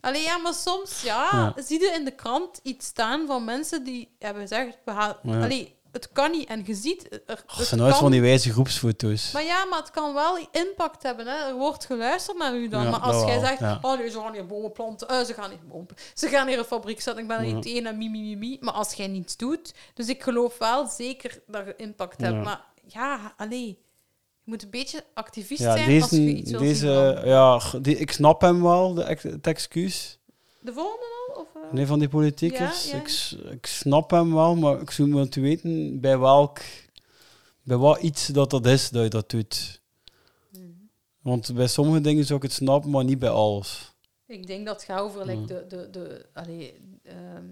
Allee, ja, maar soms, ja, Ja. zie je in de krant iets staan van mensen die hebben gezegd, we gaan, Ja. allee, het kan niet. En je ziet, er, het zijn nooit kan- van die wijze groepsfoto's. maar ja, maar het kan wel impact hebben. Hè. Er wordt geluisterd naar u dan. Ja, maar als jij zegt, ja. oh nee, ze gaan hier bomen planten. eh, ze gaan hier bomen Ze gaan hier een fabriek zetten. Ik ben er Ja. niet tegen en mi, mi, mi, mi. Maar als jij niets doet... Dus ik geloof wel zeker dat je impact hebt. Maar ja, allee. Je moet een beetje activist zijn als je iets wilt deze zien ja, die, ik snap hem wel, de, het excuus. De volgende al? Of, eh? Nee, van die politiekers. Ja, ja. Ik, ik snap hem wel, maar ik zou moeten weten bij welk, bij wat iets dat dat is dat je dat doet. Mhm. Want bij sommige dingen zou ik het snappen, maar niet bij alles. Ik denk dat het gaat over like, de, de, de, allee, ehm,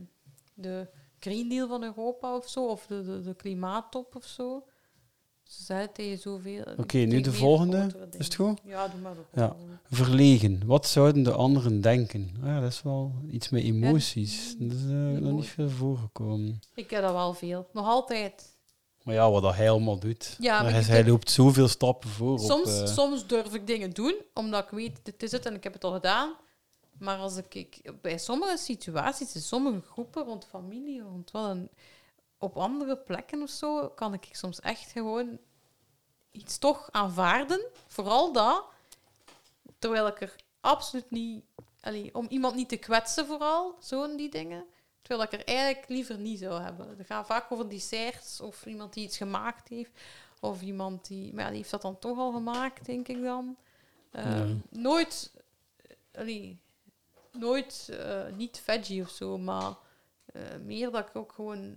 de Green Deal van Europa of zo. Of de, de, de klimaattop of zo. Ze tegen zoveel... Oké, nu de volgende. Is het goed? Ja, doe maar de Ja. Verlegen. Wat zouden de anderen denken? Ah Ja, dat is wel iets met emoties. Ja, Dat is eh, nog niet veel voorgekomen. Ik heb dat wel veel. Nog altijd. Maar ja, wat dat hij allemaal doet. Ja, maar hij, hij loopt zoveel stappen voor. Soms, op, eh, soms durf ik dingen doen, omdat ik weet, dit is het en ik heb het al gedaan. Maar als ik, ik bij sommige situaties, in sommige groepen, rond familie, rond wel een, op andere plekken of zo, kan ik soms echt gewoon iets toch aanvaarden. Vooral dat. Terwijl ik er absoluut niet... allee, om iemand niet te kwetsen vooral, zo'n die dingen. Terwijl ik er eigenlijk liever niet zou hebben. Het gaat vaak over desserts of iemand die iets gemaakt heeft. Of iemand die... Maar ja, die heeft dat dan toch al gemaakt, denk ik dan. Eh. Nooit... allee, nooit eh, niet veggie of zo, maar eh, meer dat ik ook gewoon...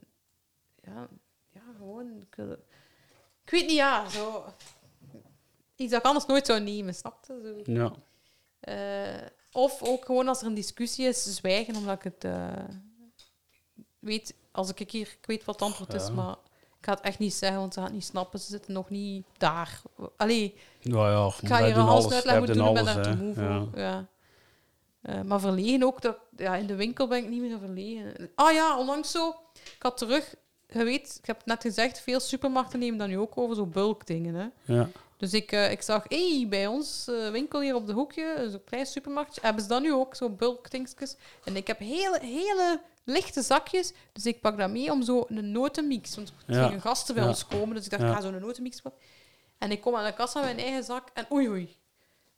Ja, ja gewoon... Ik, wil- ik weet niet, ja, zo... Iets dat ik anders nooit zou nemen, snapte? Zo. Ja. Eh, of ook gewoon als er een discussie is, zwijgen, omdat ik het eh, weet. Als ik hier, ik weet wat het antwoord is, Ja. maar ik ga het echt niet zeggen, want ze gaan het niet snappen. Ze zitten nog niet daar. Allee, Nou ja, ik ga hier een half uitleg moeten doen, ik ben daar te hè. moe voor. Ja. Ja. Eh, maar verlegen ook, dat, ja, in de winkel ben ik niet meer verlegen. Ah ja, onlangs zo, ik had terug, je weet, ik heb het net gezegd, veel supermarkten nemen dan nu ook over zo bulkdingen, hè. Ja. Dus ik, eh, ik zag, hey, bij ons eh, winkel hier op de hoekje, zo'n klein supermarktje, hebben ze dan nu ook, zo bulkdingsjes. En ik heb hele, hele lichte zakjes, dus ik pak dat mee om zo een notenmix, want er Ja. gingen gasten bij Ja. ons komen, dus ik dacht, ik ga zo'n notenmix pakken. En ik kom aan de kassa met mijn eigen zak en oei oei.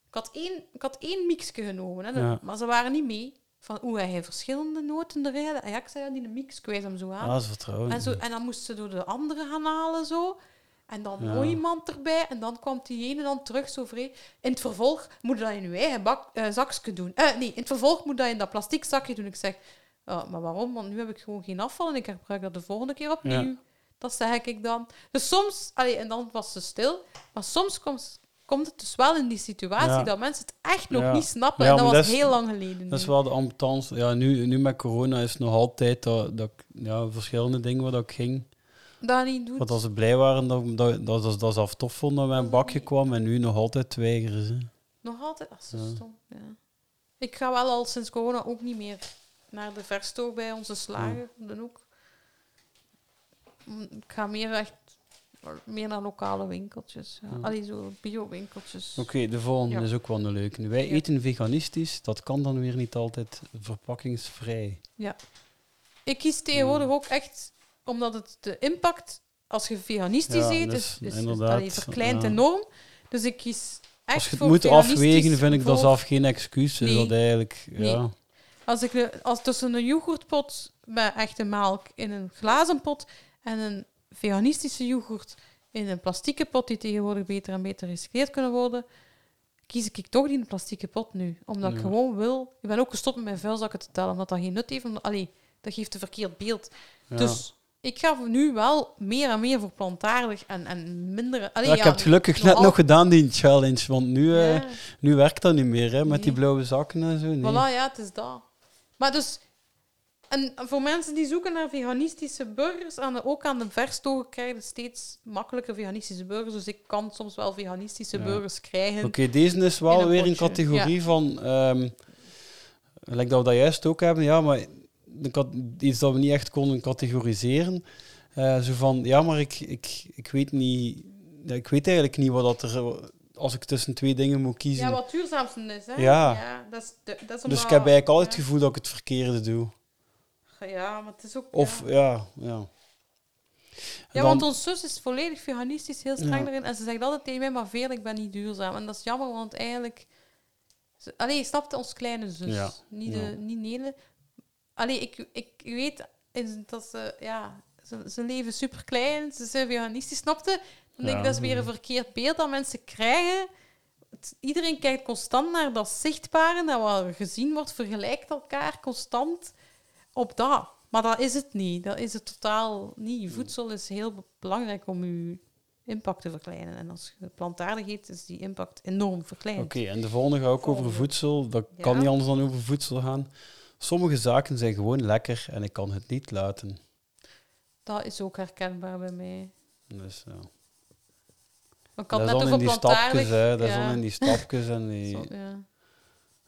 Ik had één, ik had één mixje genomen, hè, Ja. maar ze waren niet mee. Van, oeh, hij verschillende noten erin. Ja, ik zei, ja, die een mix kwijt hem zo aan. Ah, dat is vertrouwen. En, zo, en dan moest ze door de andere gaan halen, zo. En dan Ja. nog iemand erbij. En dan kwam die ene dan terug zo vrij. In het vervolg moet je dat in je eigen bak, eh, zakje doen. Eh, nee, in het vervolg moet dat in dat plastic zakje doen. Ik zeg, "Ja, maar waarom? Want nu heb ik gewoon geen afval en ik gebruik dat de volgende keer opnieuw. Ja. Dat zeg ik dan. Dus soms, allee, en dan was ze stil. Maar soms komt, komt het dus wel in die situatie Ja. dat mensen het echt nog Ja. niet snappen. Ja, en dat was dat is- heel lang geleden. Dat is wel de ambtance. Ja, nu, nu met corona is het nog altijd dat, dat ja, verschillende dingen waar dat ik ging. Dat niet doet. Wat als ze blij waren dat, dat, dat, dat, dat ze af tof vonden dat mijn bakje kwam en nu nog altijd weigeren ze. Nog altijd? Dat is zo Ja. stom. Ja. Ik ga wel al sinds corona ook niet meer naar de verstoor bij onze slager. Dan ook. Mm, Ik ga meer echt meer naar lokale winkeltjes. Ja. Ja. Allee, zo bio-winkeltjes. Oké, de volgende Ja. is ook wel een leuke. Wij Ja. eten veganistisch, dat kan dan weer niet altijd verpakkingsvrij. Ik kies tegenwoordig ook echt, omdat het de impact, als je veganistisch Ja, eet, dus is, is, allee, verkleint ja. enorm. Dus ik kies echt Als je het voor moet afwegen, vind ik dat zelf geen excuus. Is dat eigenlijk, Nee. ja. Als ik als tussen een yoghurtpot met echte melk in een glazen pot en een veganistische yoghurt in een plastieke pot, die tegenwoordig beter en beter gerecycleerd kunnen worden, kies ik toch die plastieke pot nu. Omdat ik gewoon wil... Ik ben ook gestopt met mijn vuilzakken te tellen, omdat dat geen nut heeft. Omdat, allee, dat geeft een verkeerd beeld. ja. Dus ik ga nu wel meer en meer voor plantaardig en, en minder... Allee, Ja, ik heb het gelukkig net nog gedaan, die challenge. Want nu, eh, nu werkt dat niet meer, hè, met die blauwe zakken en zo. Nee. Voilà, ja, het is dat. Maar dus, en voor mensen die zoeken naar veganistische burgers, aan de, ook aan de verstogen krijgen je steeds makkelijker veganistische burgers. Dus ik kan soms wel veganistische Ja. burgers krijgen. Oké, deze is wel een weer een categorie van... ehm like dat we dat juist ook hebben, ja, maar iets dat we niet echt konden categoriseren. Eh, zo van, ja, maar ik, ik, ik weet niet... ik weet eigenlijk niet wat dat er... Als ik tussen twee dingen moet kiezen. Ja, wat duurzaamste is, hè? Ja. dat is, dat is dus ik heb eigenlijk altijd het gevoel dat ik het verkeerde doe. Ja, maar het is ook... Of, ja. ja, ja. Dan- want ons zus is volledig veganistisch, heel streng erin. En ze zegt altijd tegen mij, maar veel, ik ben niet duurzaam. En dat is jammer, want eigenlijk... Allee, snapte ons kleine zus. Niet, de, niet Nele. Allee, ik, ik weet dat ze... Ja, ze, ze leven super klein, ze zijn veganistisch, snapte? Dan denk ik, dat is weer een verkeerd beeld dat mensen krijgen. Iedereen kijkt constant naar dat zichtbare, naar wat er gezien wordt, vergelijkt elkaar constant op dat. Maar dat is het niet. Dat is het totaal niet. Voedsel is heel be- belangrijk om je impact te verkleinen. En als je plantaardig eet, is die impact enorm verkleind. Oké, en de volgende gaat ook over voedsel. Dat Ja. kan niet anders dan over voedsel gaan. Sommige zaken zijn gewoon lekker en ik kan het niet laten. Dat is ook herkenbaar bij mij. Dus, ja. Kan dat is dan in die plantaardig... stapjes, hè. Dat is dan in die stapjes en die... [LAUGHS] Zo, ja.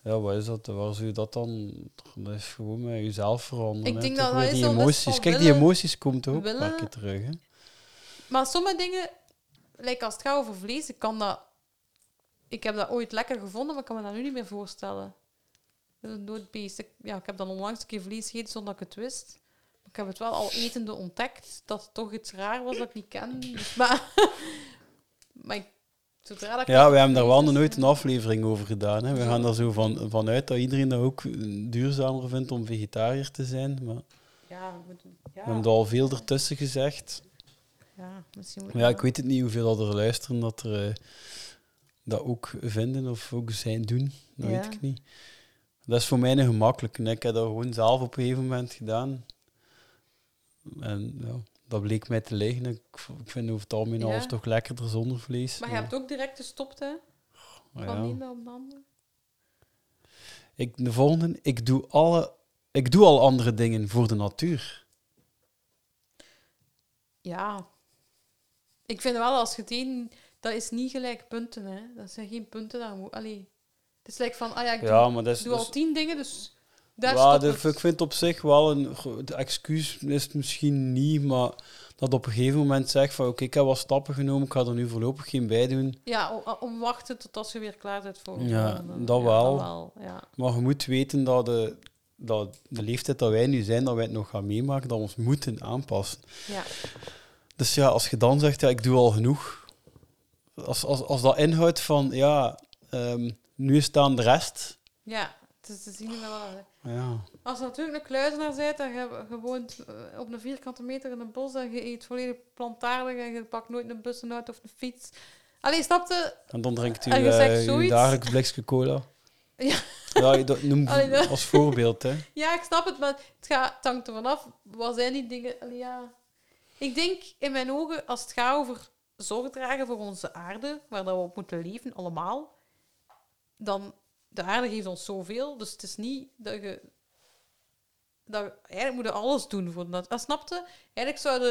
Ja, wat is dat? Waar zou je dat dan... Dat is gewoon met jezelf veranderen. Ik denk dat is die emoties. Kijk, die emoties komen toch ook een willen- keer terug, hè. Maar sommige dingen, like als het gaat over vlees, ik kan dat... Ik heb dat ooit lekker gevonden, maar ik kan me dat nu niet meer voorstellen. Een doodbeest. Ik, ja, ik heb dan onlangs een keer vlees gegeten zonder dat ik het wist. Maar ik heb het wel al etende ontdekt, dat het toch iets raar was dat ik niet ken. Dus, maar... [LAUGHS] maar ik, zodra Ja, we hebben daar wel nooit een aflevering over gedaan. Hè. We gaan er zo van, vanuit dat iedereen dat ook duurzamer vindt om vegetariër te zijn. Maar Ja, we moeten- ja, we hebben er al veel ertussen gezegd. ja, misschien moet ja, ik weet het niet hoeveel dat er luisteren dat er eh, dat ook vinden of ook zijn doen. Dat Ja. weet ik niet. Dat is voor mij een gemakkelijk. Ik heb dat gewoon zelf op een gegeven moment gedaan. En ja, dat bleek mij te liggen. Ik, vind over het algemeen alles toch lekkerder zonder vlees. Maar je hebt ook direct gestopt, hè? Van ja. de andere. ik, de volgende. Ik doe, alle, ik doe al andere dingen voor de natuur. Ja. Ik vind wel, als je het een... Dat is niet gelijk punten, hè. Dat zijn geen punten. Daar allee. Het is like van, ah ja, ik doe, Ja, maar dat is... doe dat al tien dingen, dus daar ja, de- ik vind het op zich wel een... De excuus is het misschien niet, maar dat op een gegeven moment zegt van oké, ik heb wat stappen genomen, ik ga er nu voorlopig geen bij doen. Ja, om wachten tot als je weer klaar bent voor Ja, dat ja, wel. Dat wel ja. Maar je moet weten dat de, dat de leeftijd dat wij nu zijn, dat wij het nog gaan meemaken, dat we ons moeten aanpassen. Ja. Dus ja, als je dan zegt, ja, ik doe al genoeg. Als, als, als dat inhoudt van, ja, ehm, nu is het aan de rest. ja, te zien wel. Ja, Als je natuurlijk een kluizenaar bent en je, je woont eh, op een vierkante meter in een bos en je eet volledig plantaardig en je pakt nooit een bus, een auto of een fiets. Allee, snapte? en dan drinkt u En je zegt eh, zoiets. dagelijks blikje cola. [LAUGHS] Ja. Ja, dat noem Allee, dat- als voorbeeld, hè. [LAUGHS] Ja, ik snap het, maar het, gaat, het hangt ervan af. Wat zijn die dingen? Allee, ja. Ik denk in mijn ogen, als het gaat over zorg dragen voor onze aarde, waar dat we op moeten leven, allemaal, dan de aarde geeft ons zoveel. Dus het is niet dat je. Dat, je- eigenlijk alles doen voor dat. Ah, snapte? Eigenlijk zou,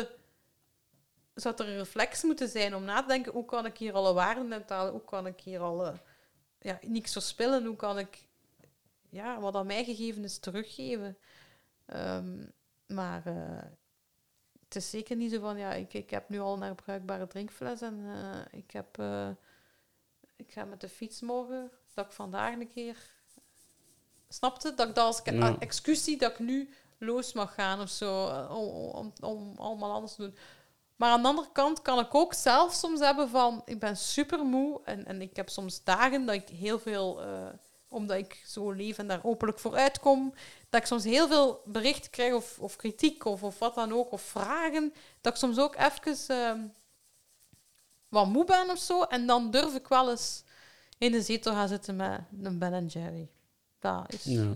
er een reflex moeten zijn om na te denken: hoe kan ik hier alle waarden uithalen? Hoe kan ik hier alle. Ja, niks verspillen? Hoe kan ik ja, wat aan mij gegeven is teruggeven? Ehm, maar eh, het is zeker niet zo van, ja, ik, ik heb nu al een herbruikbare drinkfles en uh, ik, heb, uh, ik ga met de fiets morgen, dat ik vandaag een keer... Snapte? Dat ik dat als ja. excuus zie dat ik nu los mag gaan of zo, om, om, om allemaal anders te doen. Maar aan de andere kant kan ik ook zelf soms hebben van, ik ben super moe en, en ik heb soms dagen dat ik heel veel... Uh, omdat ik zo leef en daar openlijk voor uitkom, dat ik soms heel veel berichten krijg of, of kritiek of, of wat dan ook, of vragen, dat ik soms ook even uh, wat moe ben of zo. En dan durf ik wel eens in de zetel gaan zitten met een Ben Jerry. Dat is... Ja. Uh,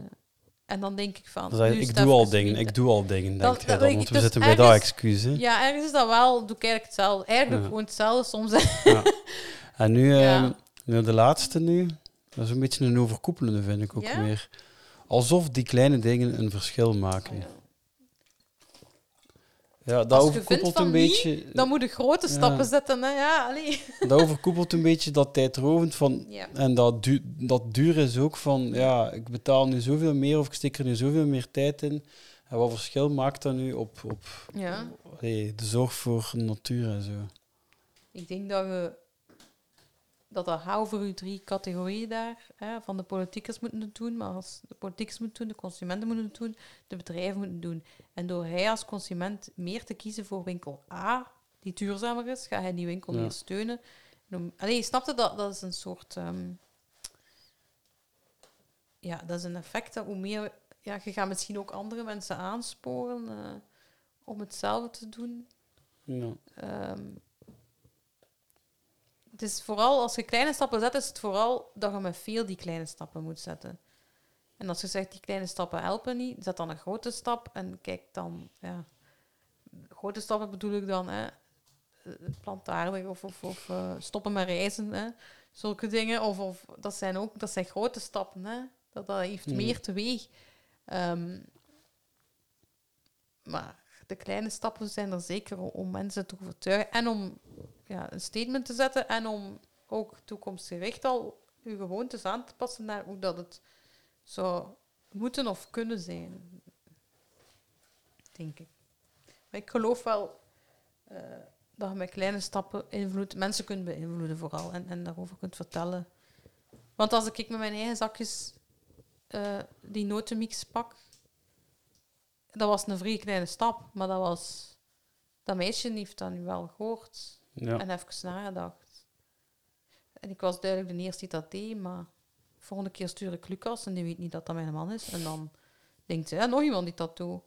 en dan denk ik van... Dus ik doe al dingen, ik doe al dingen, denk dan. Want we zitten bij dat excuus, Ja, ergens is dat wel, doe ik eigenlijk hetzelfde. Eigenlijk ja. gewoon hetzelfde soms. Ja. En nu, ja. uh, de laatste nu, dat is een beetje een overkoepelende, vind ik ook ja? weer. Alsof die kleine dingen een verschil maken. Ja, dat overkoepelt een beetje. dan moet je grote stappen zetten. Hè? Ja, allee. Dat overkoepelt een beetje dat tijdrovend van. En dat, du dat duur is ook van. Ja, ik betaal nu zoveel meer of ik steek er nu zoveel meer tijd in. En wat verschil maakt dat nu op, op ja. allee, de zorg voor natuur en zo? Ik denk dat we dat dat hou voor u drie categorieën daar, hè, van de politiekers moeten doen, maar als de politiekers moeten doen, de consumenten moeten het doen, de bedrijven moeten doen. En door hij als consument meer te kiezen voor winkel A, die duurzamer is, ga hij die winkel meer steunen. Allee, je snapte dat? Dat is een soort... Ehm, ja, dat is een effect dat hoe meer... Ja, je gaat misschien ook andere mensen aansporen uh, om hetzelfde te doen. Ja. Um, het is vooral, als je kleine stappen zet, is het vooral dat je met veel die kleine stappen moet zetten. En als je zegt, die kleine stappen helpen niet, zet dan een grote stap en kijk dan, ja. Grote stappen bedoel ik dan, hè. Plantaardig of, of, of uh, stoppen met reizen, hè. Zulke dingen. Of, of dat zijn ook, dat zijn grote stappen, hè. Dat, dat heeft mm. meer teweeg. Um, maar de kleine stappen zijn er zeker om mensen te overtuigen en om ja, een statement te zetten en om ook toekomstgericht al uw gewoontes aan te passen naar hoe dat het zou moeten of kunnen zijn. Denk ik. Maar ik geloof wel uh, dat je met kleine stappen invloed, mensen kunt beïnvloeden vooral en, en daarover kunt vertellen. Want als ik met mijn eigen zakjes uh, die notenmix pak, dat was een vrij kleine stap, maar dat was... Dat meisje heeft dat nu wel gehoord. Ja. En even nagedacht. En ik was duidelijk de eerste die dat deed, maar volgende keer stuur ik Lucas en die weet niet dat dat mijn man is. En dan denkt ze, ja, nog iemand die dat doet.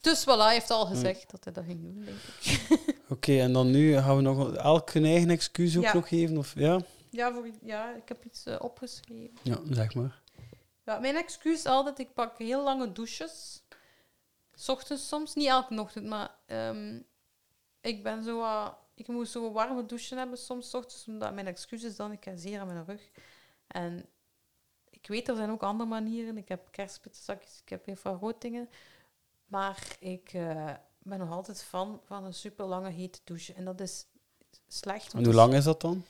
Dus voilà, hij heeft al gezegd dat hij dat ging doen, denk ik. [LAUGHS] Oké, en dan nu gaan we nog elke eigen excuus ook nog geven? Of, ja? Ja, voor, ja, ik heb iets uh, opgeschreven. Ja, zeg maar. Ja, mijn excuus is altijd, ik pak heel lange douches. S ochtends soms, niet elke ochtend, maar um, ik ben zo... Uh, ik moet zo warme douchen hebben soms, s ochtends, omdat mijn excuus is dan, ik heb zeer aan mijn rug. En ik weet, er zijn ook andere manieren. Ik heb kerstpizzakjes, ik heb infrarood Maar ik uh, ben nog altijd fan van een super lange hete douche. En dat is slecht. En hoe lang is dat dan?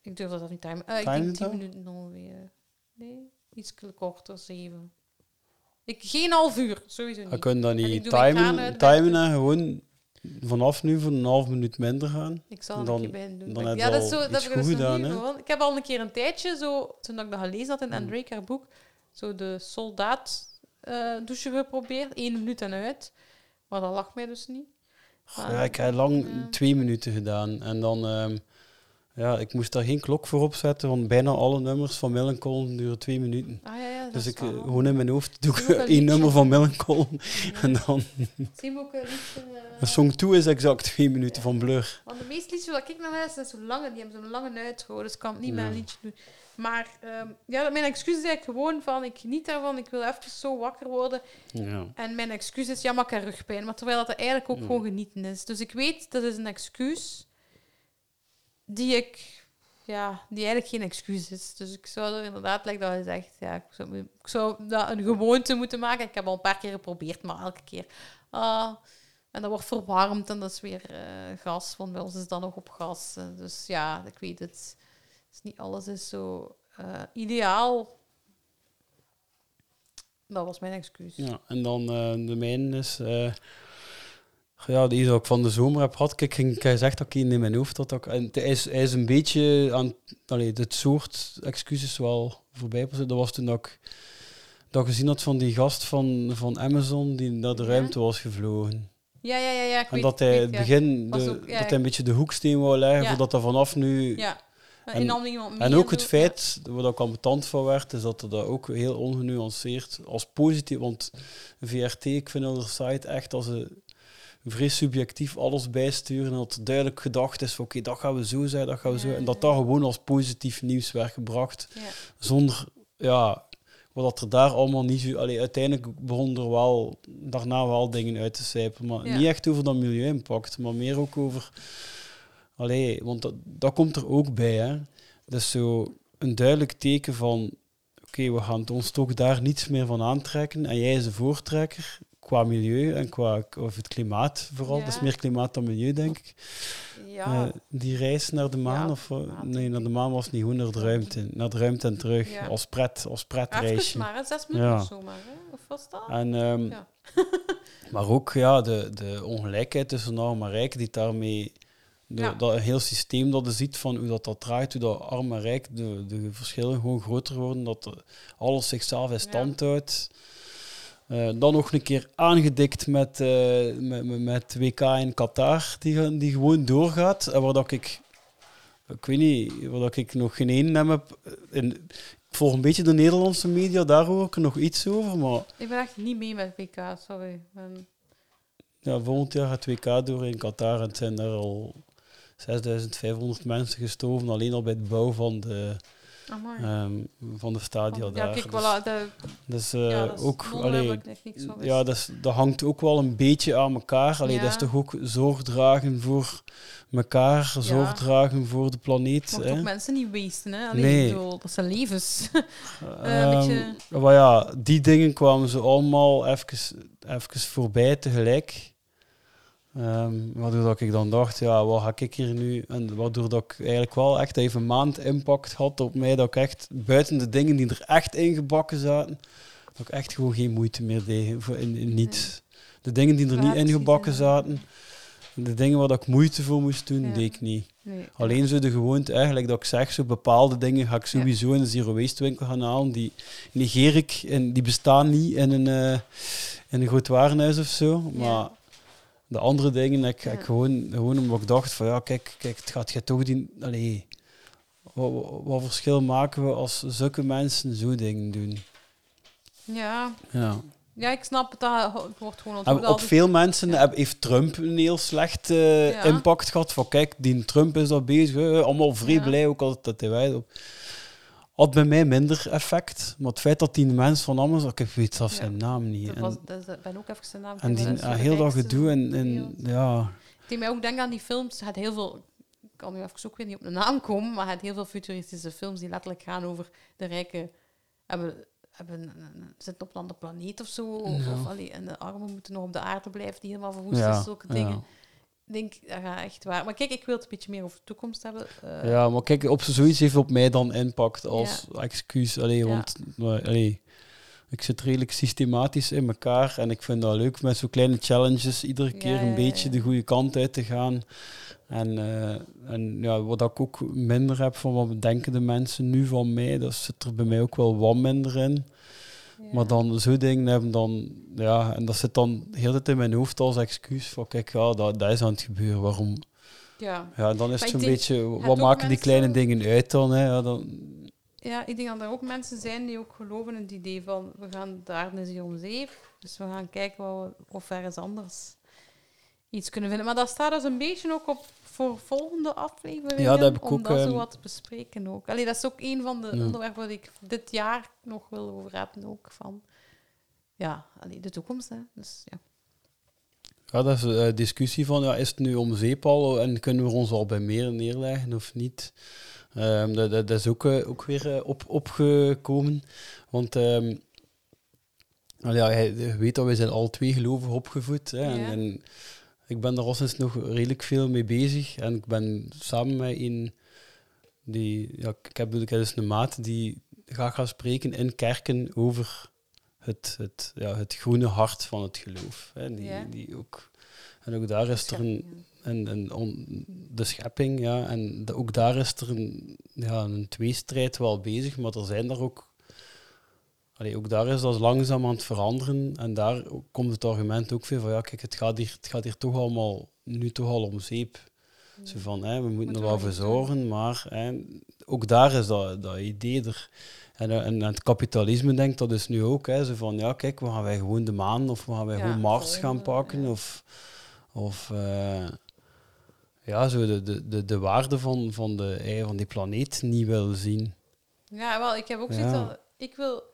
Ik durf dat niet timen. Uh, ik denk tien minuten ongeveer. Nee, iets korter, zeven. Ik, geen half uur, sowieso niet. Je kunt dan niet timen, timen en gewoon vanaf nu voor een half minuut minder gaan. Ik zal dan, een keer doen. Dan ja, dat is zo, dat heb ik dus gedaan? Ik heb al een keer een tijdje, zo, toen ik dat gelezen had in hmm. André haar boek, zo de soldaat uh, douche geprobeerd. één minuut en uit. Maar dat lag mij dus niet. ja, ik heb lang twee minuten gedaan. En dan... Um, ja, ik moest daar geen klok voor opzetten, want bijna alle nummers van Millencolin duren twee minuten. Ah, ja, ja, dus ik, uh, gewoon in mijn hoofd doe ik [LAUGHS] één nummer van Millencolin en dan... Ook een liedje... Uh... Song 2 is exact twee minuten van Blur. Want de meeste liedjes wat ik nog heb, zijn zo lange, die hebben zo'n lange uitgehouden, dus ik kan het niet meer een liedje doen. Maar um, ja, mijn excuus is eigenlijk gewoon van, ik geniet daarvan, ik wil even zo wakker worden. Ja. En mijn excuus is, ja, maar ik heb rugpijn. Maar terwijl dat eigenlijk ook gewoon genieten is. Dus ik weet, dat is een excuus die ik, ja, die eigenlijk geen excuus is. Dus ik zou er inderdaad, like dat je zegt, ja, ik zou, ik zou dat een gewoonte moeten maken. Ik heb al een paar keer geprobeerd, maar elke keer. Uh, en dat wordt verwarmd en dat is weer uh, gas, want bij ons is dat nog op gas. dus ja, ik weet het. Dus niet alles is zo uh, ideaal. Dat was mijn excuus. Ja, en dan de mijne is Ja, die is ook van de zomer heb gehad. Kijk, ik gezegd dat ik in mijn hoofd had. En hij is, hij is een beetje aan allee, dit soort excuses wel voorbij. Dat was toen dat ik dat gezien had van die gast van, van Amazon die naar de ruimte was gevlogen. Ja, ja, ja. ja en weet, dat hij het begin, de, dat hij een beetje de hoeksteen wou leggen, voordat er vanaf nu... Ja. En, en ook het feit, waar ik ambetant van werd, is dat er dat ook heel ongenuanceerd als positief, want VRT, ik vind op de site echt als een vrij subjectief alles bijsturen en dat duidelijk gedacht is van oké, dat gaan we zo zijn, dat gaan we zo. En dat dat gewoon als positief nieuws werd gebracht, zonder, ja, wat er daar allemaal niet zo... Allee, uiteindelijk begon er wel daarna wel dingen uit te sijpen. Maar niet echt over dat milieu-impact, maar meer ook over... Allee, want dat, dat komt er ook bij. Hè. Dus zo een duidelijk teken van... Oké, we gaan ons toch daar niets meer van aantrekken. En jij is de voortrekker qua milieu en qua of het klimaat vooral. Dat is meer klimaat dan milieu, denk ik. Ja. Uh, die reis naar de maan, of uh, nee, naar de maan was niet hoe naar de ruimte. Naar de ruimte en terug, ja. als pret, als pretreisje. maar, zes minuten of zo maar, hè? of was dat? En, um, [LAUGHS] maar ook ja, de, de ongelijkheid tussen arm en rijk, die daarmee... De, dat een heel systeem dat je ziet van hoe dat, dat draait, hoe dat arm en rijk, de, de verschillen gewoon groter worden, dat alles zichzelf in stand houdt. Uh, dan nog een keer aangedikt met, uh, met, met WK in Qatar, die, die gewoon doorgaat. En waar dat ik, ik weet niet, waar dat ik nog geen één heb. In, ik volg een beetje de Nederlandse media, daar hoor ik er nog iets over. Maar... Ik ben echt niet mee met WK, sorry. Ben... Ja, volgend jaar gaat WK door in Qatar en het zijn er al 6500 mensen gestorven, alleen al bij het bouw van de Um, van de stadia daar. Ja, kijk, dus, voilà, de, dus uh, ja, ook, allee, ja, dat, dat hangt ook wel een beetje aan elkaar. Allee, ja. Dat is toch ook zorg dragen voor elkaar, zorg dragen voor de planeet. Mocht ook mensen niet wasten, hè? Allee, nee. Bedoel, dat zijn levens. [LAUGHS] uh, beetje... Maar ja, die dingen kwamen ze allemaal even, even voorbij tegelijk. Um, waardoor dat ik dan dacht, ja, wat ga ik hier nu? En waardoor dat ik eigenlijk wel echt even een maand impact had op mij, dat ik echt buiten de dingen die er echt ingebakken zaten, dat ik echt gewoon geen moeite meer deed voor in, in niets. De dingen die er niet ingebakken zaten, de dingen waar ik moeite voor moest doen, deed ik niet. Alleen zo de gewoonte, eigenlijk dat ik zeg, zo bepaalde dingen ga ik sowieso in de zero waste winkel gaan halen, die negeer ik en die bestaan niet in een, uh, in een groot warenhuis of zo. Maar de andere dingen, ik, ik gewoon, gewoon omdat ik dacht van ja, kijk, kijk het gaat je toch die... Allee, wat, wat, verschil maken we als zulke mensen zo dingen doen? Ja. Ja. Ja, ik snap het. Dat wordt gewoon op Op veel mensen ja. heeft Trump een heel slecht uh, impact gehad. Van kijk, die Trump is daar bezig. allemaal vrij blij ook altijd dat hij wij op had bij mij minder effect. Maar het feit dat die mens van Amazon, ik weet zelfs zijn naam niet. Dat dat ben ook even zijn naam. En die heel dat gedoe en, en ja. Die mij ook aan die films. Het heel veel, ik kan nu even ook weer niet op de naam komen, maar het heel veel futuristische films die letterlijk gaan over de rijken hebben, hebben zitten op een andere planeet of zo. Of, of allee, en de armen moeten nog op de aarde blijven, die helemaal verwoest ja. zulke dingen denk, dat gaat echt waar. Maar kijk, ik wil het een beetje meer over de toekomst hebben. Uh, ja, maar kijk, op zoiets heeft op mij dan impact als excuus. Allee, want allee, ik zit redelijk systematisch in elkaar en ik vind dat leuk met zo'n kleine challenges, iedere keer een beetje de goede kant uit te gaan. En, uh, en ja, wat ik ook minder heb van wat denken de mensen nu van mij, dat zit er bij mij ook wel wat minder in. Maar dan zo dingen hebben dan, ja, en dat zit dan heel tijd in mijn hoofd als excuus van kijk, ja, dat, dat is aan het gebeuren, waarom? Ja, ja dan is het zo'n beetje, wat maken die kleine dingen uit dan? Hè? Ja, dan? ja, ik denk dat er ook mensen zijn die ook geloven in het idee van we gaan de aarde is hier om zeep, dus we gaan kijken wat we, of ergens anders iets kunnen vinden. Maar dat staat dus een beetje ook op voor volgende afleveringen. Ja, dat heb ik om ook, dat zo ehm, wat te bespreken ook. Allee, dat is ook een van de ja. onderwerpen waar ik dit jaar nog wil over hebben. Ook van, ja, allee, de toekomst. Hè. Dus, ja. Ja, dat is een uh, discussie van, ja, is het nu om zeep al en kunnen we ons al bij meer neerleggen of niet? Um, dat, dat, is ook, uh, ook weer uh, op, opgekomen. Want um, ja, je weet dat wij zijn al twee gelovig opgevoed. Hè, ja. en, en ik ben daar al sinds nog redelijk veel mee bezig. En ik ben samen met een... Die, ja, ik heb, ik dus een maat die gaat gaan spreken in kerken over het, het, ja, het groene hart van het geloof. Hè. Die, die ook En ook daar is er een, een, een de schepping, ja. En ook daar is er een, ja, een tweestrijd wel bezig, maar er zijn er ook Allee, ook daar is dat langzaam aan het veranderen. En daar komt het argument ook weer van, ja, kijk, het gaat hier, het gaat hier toch allemaal, nu toch al om zeep. Zo van, hè, we moeten er wel voor zorgen, maar hè, ook daar is dat, dat idee er. En, en, het kapitalisme denkt dat dus nu ook. Hè, zo van, ja, kijk, we gaan wij gewoon de maan of we gaan wij gewoon Mars gaan pakken. Of, of uh, ja, zo de, de, de, de waarde van, van, de, van die planeet niet wil zien. Ja, wel, ik heb ook zoiets ja. ik wil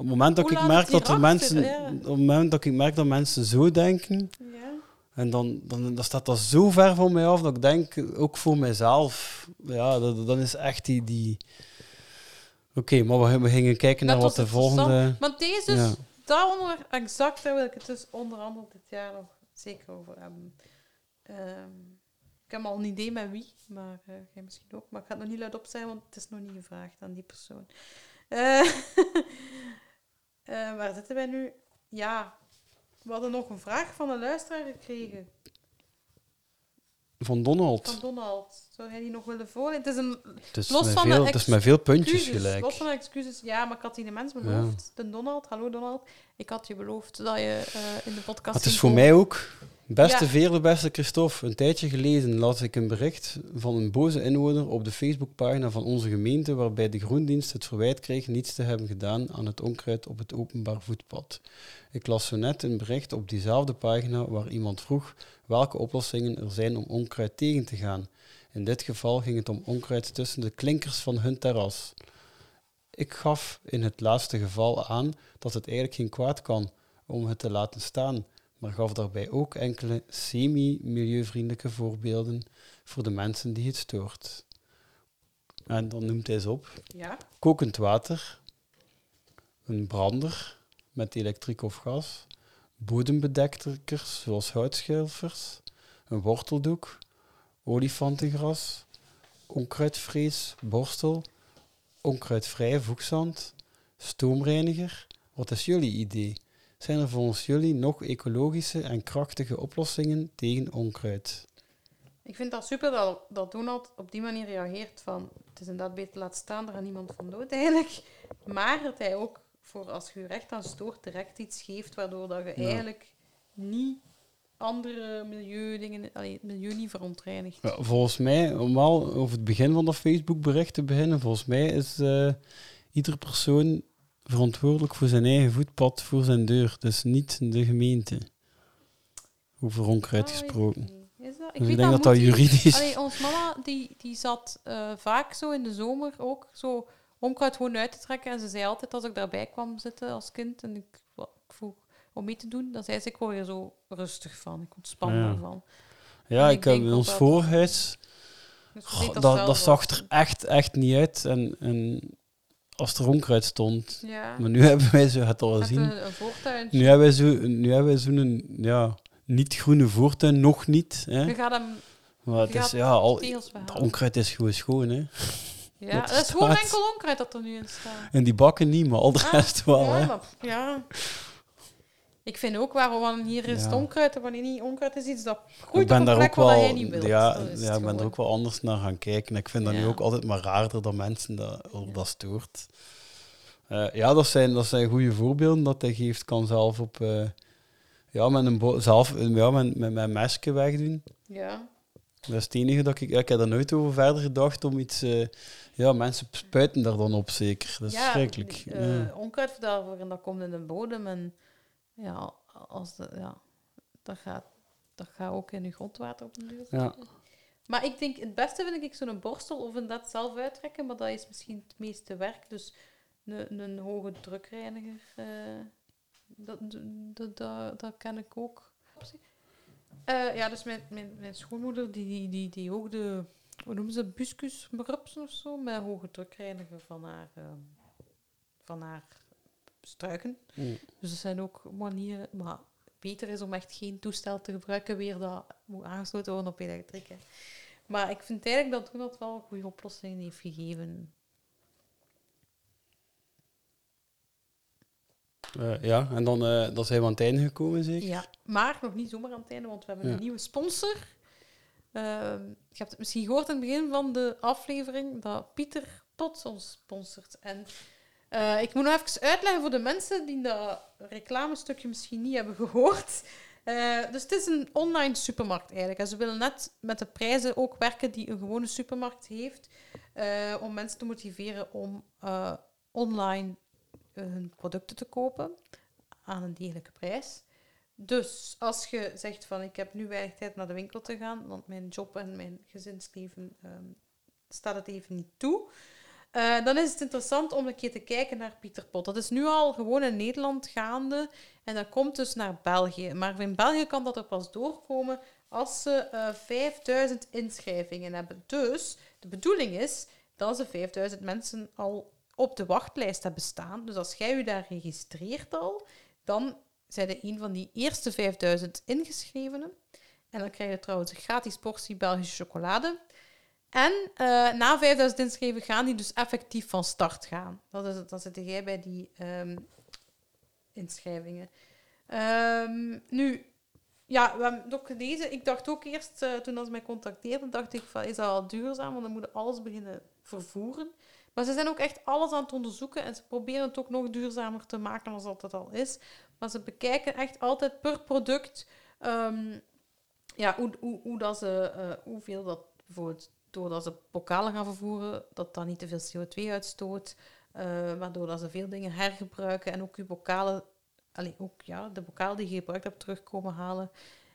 het moment dat ik merk dat er mensen, op het moment dat ik merk dat mensen zo denken, ja. en dan, dan, dan staat dat zo ver van mij af dat ik denk, ook voor mezelf, ja, dat, dan is echt die. die Oké, maar we, we, gingen kijken naar wat de volgende. Maar deze dus, ja. daaronder, exact, daar wil ik het dus onder andere dit jaar nog zeker over hebben. Um, ik heb al een idee met wie, maar uh, jij misschien ook. Maar ik ga het nog niet luid op zijn, want het is nog niet gevraagd aan die persoon. Uh, [LAUGHS] Uh, waar zitten wij nu? Ja, we hadden nog een vraag van een luisteraar gekregen. Van Donald. Van Donald. Zou hij die nog willen voorlezen? Het is een... Het is, los met, van veel, het is met veel puntjes gelijk. Los van excuses. Ja, maar ik had die de mens beloofd. De Donald. Hallo Donald. Ik had je beloofd dat je uh, in de podcast... Het is voor mij ook Beste ja. Veerle, beste Christophe, een tijdje geleden las ik een bericht van een boze inwoner op de Facebookpagina van onze gemeente waarbij de groendienst het verwijt kreeg niets te hebben gedaan aan het onkruid op het openbaar voetpad. Ik las zo net een bericht op diezelfde pagina waar iemand vroeg welke oplossingen er zijn om onkruid tegen te gaan. In dit geval ging het om onkruid tussen de klinkers van hun terras. Ik gaf in het laatste geval aan dat het eigenlijk geen kwaad kan om het te laten staan maar gaf daarbij ook enkele semi-milieuvriendelijke voorbeelden voor de mensen die het stoort. En dan noemt hij ze op. Ja. Kokend water, een brander met elektriek of gas, bodembedekkers zoals houtschilfers, een worteldoek, olifantengras, onkruidvrees, borstel, onkruidvrije voegzand, stoomreiniger. Wat is jullie idee? Zijn er volgens jullie nog ecologische en krachtige oplossingen tegen onkruid? Ik vind dat super dat, dat Donald op die manier reageert van het is inderdaad beter laat staan, er gaat niemand van dood eigenlijk. Maar dat hij ook voor als je recht aan stoort direct iets geeft waardoor dat je eigenlijk niet andere milieudingen, allee, het milieu niet verontreinigt. Ja, volgens mij, om al over het begin van dat Facebook-bericht te beginnen, volgens mij is uh, iedere persoon verantwoordelijk voor zijn eigen voetpad voor zijn deur, dus niet de gemeente. Over onkruid gesproken. Is dat? Ik, denk dat dat, juridisch... Allee, ons mama die, die zat uh, vaak zo in de zomer ook zo onkruid gewoon uit te trekken. En ze zei altijd als ik daarbij kwam zitten als kind en ik, ik vroeg om mee te doen, dan zei ze ik word er zo rustig van, ik ontspan ja. ervan. Ja, ik, ik heb in ons voorhuis... Dus dat, dat zag er echt, echt niet uit. En, en als er onkruid stond. Ja. Maar nu [LAUGHS] hebben wij zo, het al gezien. Nu hebben wij zo, nu hebben wij zo'n ja, niet groene voortuin, nog niet. Hè. Je gaat hem. Maar het is, ja, al, dat onkruid is gewoon schoon, hè. Ja, dat, is gewoon enkel onkruid dat er nu in staat. En die bakken niet, maar al de ah, rest wel, ja, hè. Maar, ja. Ik vind ook waarom hier is het onkruid en wanneer niet onkruid is iets dat groeit ik ben op daar ook wel, jij niet wilt. Ja, ja ik ben er ook wel anders naar gaan kijken. Ik vind dat nu ook altijd maar raarder dat mensen dat, dat stoort. Uh, ja, dat zijn, dat zijn goede voorbeelden dat hij geeft. Kan zelf op... Uh, ja, met een zelf ja, met, met mijn mesje wegdoen. Ja. Dat is het enige dat ik... Ja, ik heb er nooit over verder gedacht om iets... Uh, ja, mensen spuiten daar dan op zeker. Dat is ja, verschrikkelijk. Uh, onkruid daarvoor en dat komt in de bodem en ja, als de, ja, dat, gaat, dat gaat ook in je grondwater op een duur. Ja. Maar ik denk, het beste vind ik zo'n borstel of dat zelf uittrekken, maar dat is misschien het meeste werk. Dus een, een hoge drukreiniger, uh, dat, dat, dat, dat ken ik ook. Uh, ja, dus mijn, mijn, mijn schoonmoeder, die, die, die, die ook de, hoe noemen ze, buscus of zo, met hoge drukreiniger van haar, uh, van haar struiken. Mm. Dus er zijn ook manieren, maar beter is om echt geen toestel te gebruiken weer dat moet aangesloten worden op elektriek. Hè. Maar ik vind eigenlijk dat dat wel goede oplossingen heeft gegeven. Uh, ja, en dan, uh, dan zijn we aan het einde gekomen, zeker? Ja, maar nog niet zomaar aan het einde, want we hebben een nieuwe sponsor. Uh, je hebt het misschien gehoord in het begin van de aflevering dat Pieter Pot ons sponsort. En uh, ik moet nog even uitleggen voor de mensen die dat reclamestukje misschien niet hebben gehoord. Uh, dus het is een online supermarkt eigenlijk. En ze willen net met de prijzen ook werken die een gewone supermarkt heeft, uh, om mensen te motiveren om online hun producten te kopen aan een degelijke prijs. Dus als je zegt van ik heb nu weinig tijd naar de winkel te gaan, want mijn job en mijn gezinsleven um, staat het even niet toe, uh, dan is het interessant om een keer te kijken naar Pieter Pot. Dat is nu al gewoon in Nederland gaande en dat komt dus naar België. Maar in België kan dat er pas doorkomen als ze uh, eh, 5000 inschrijvingen hebben. Dus de bedoeling is dat ze 5000 mensen al op de wachtlijst hebben staan. Dus als jij je daar registreert al, dan zijn er een van die eerste 5000 ingeschrevenen. En dan krijg je trouwens een gratis portie Belgische chocolade. En uh, na 5000 inschreven gaan die dus effectief van start gaan. Dat is, dan zit jij bij die um, inschrijvingen. Um, nu, ja, we hebben ook gelezen. Ik dacht ook eerst, uh, toen ze mij contacteerden, dacht ik van, is dat al duurzaam? Want dan moeten alles beginnen vervoeren. Maar ze zijn ook echt alles aan het onderzoeken en ze proberen het ook nog duurzamer te maken dan dat het al is. Maar ze bekijken echt altijd per product um, ja, hoe, hoe, hoe dat ze, uh, hoeveel dat bijvoorbeeld doordat ze bokalen gaan vervoeren, dat dat niet te veel CO2 uitstoot. Uh, waardoor dat ze veel dingen hergebruiken en ook je bokalen, allee, ook ja, de bokalen die je gebruikt hebt terugkomen halen.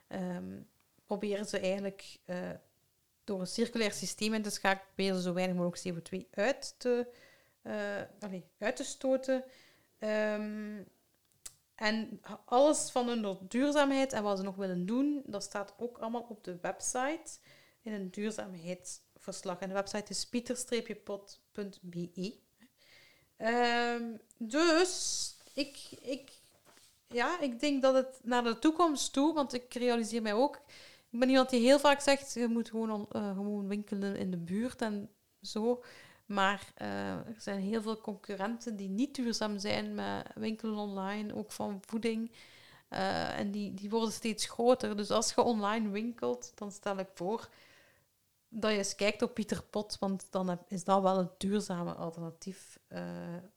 Um, proberen ze eigenlijk uh, door een circulair systeem in te schakelen, zo weinig mogelijk CO2 uit te, uh, allee, uit te stoten. Um, en alles van hun duurzaamheid en wat ze nog willen doen, dat staat ook allemaal op de website in een En de website is pieter-pot.be. Um, dus ik, ik, ja, ik denk dat het naar de toekomst toe, want ik realiseer mij ook, ik ben iemand die heel vaak zegt, je moet gewoon, uh, gewoon winkelen in de buurt en zo. Maar uh, er zijn heel veel concurrenten die niet duurzaam zijn met winkelen online, ook van voeding. Uh, en die, die worden steeds groter. Dus als je online winkelt, dan stel ik voor dat je eens kijkt op Pieter Pot, want dan is dat wel een duurzame alternatief uh,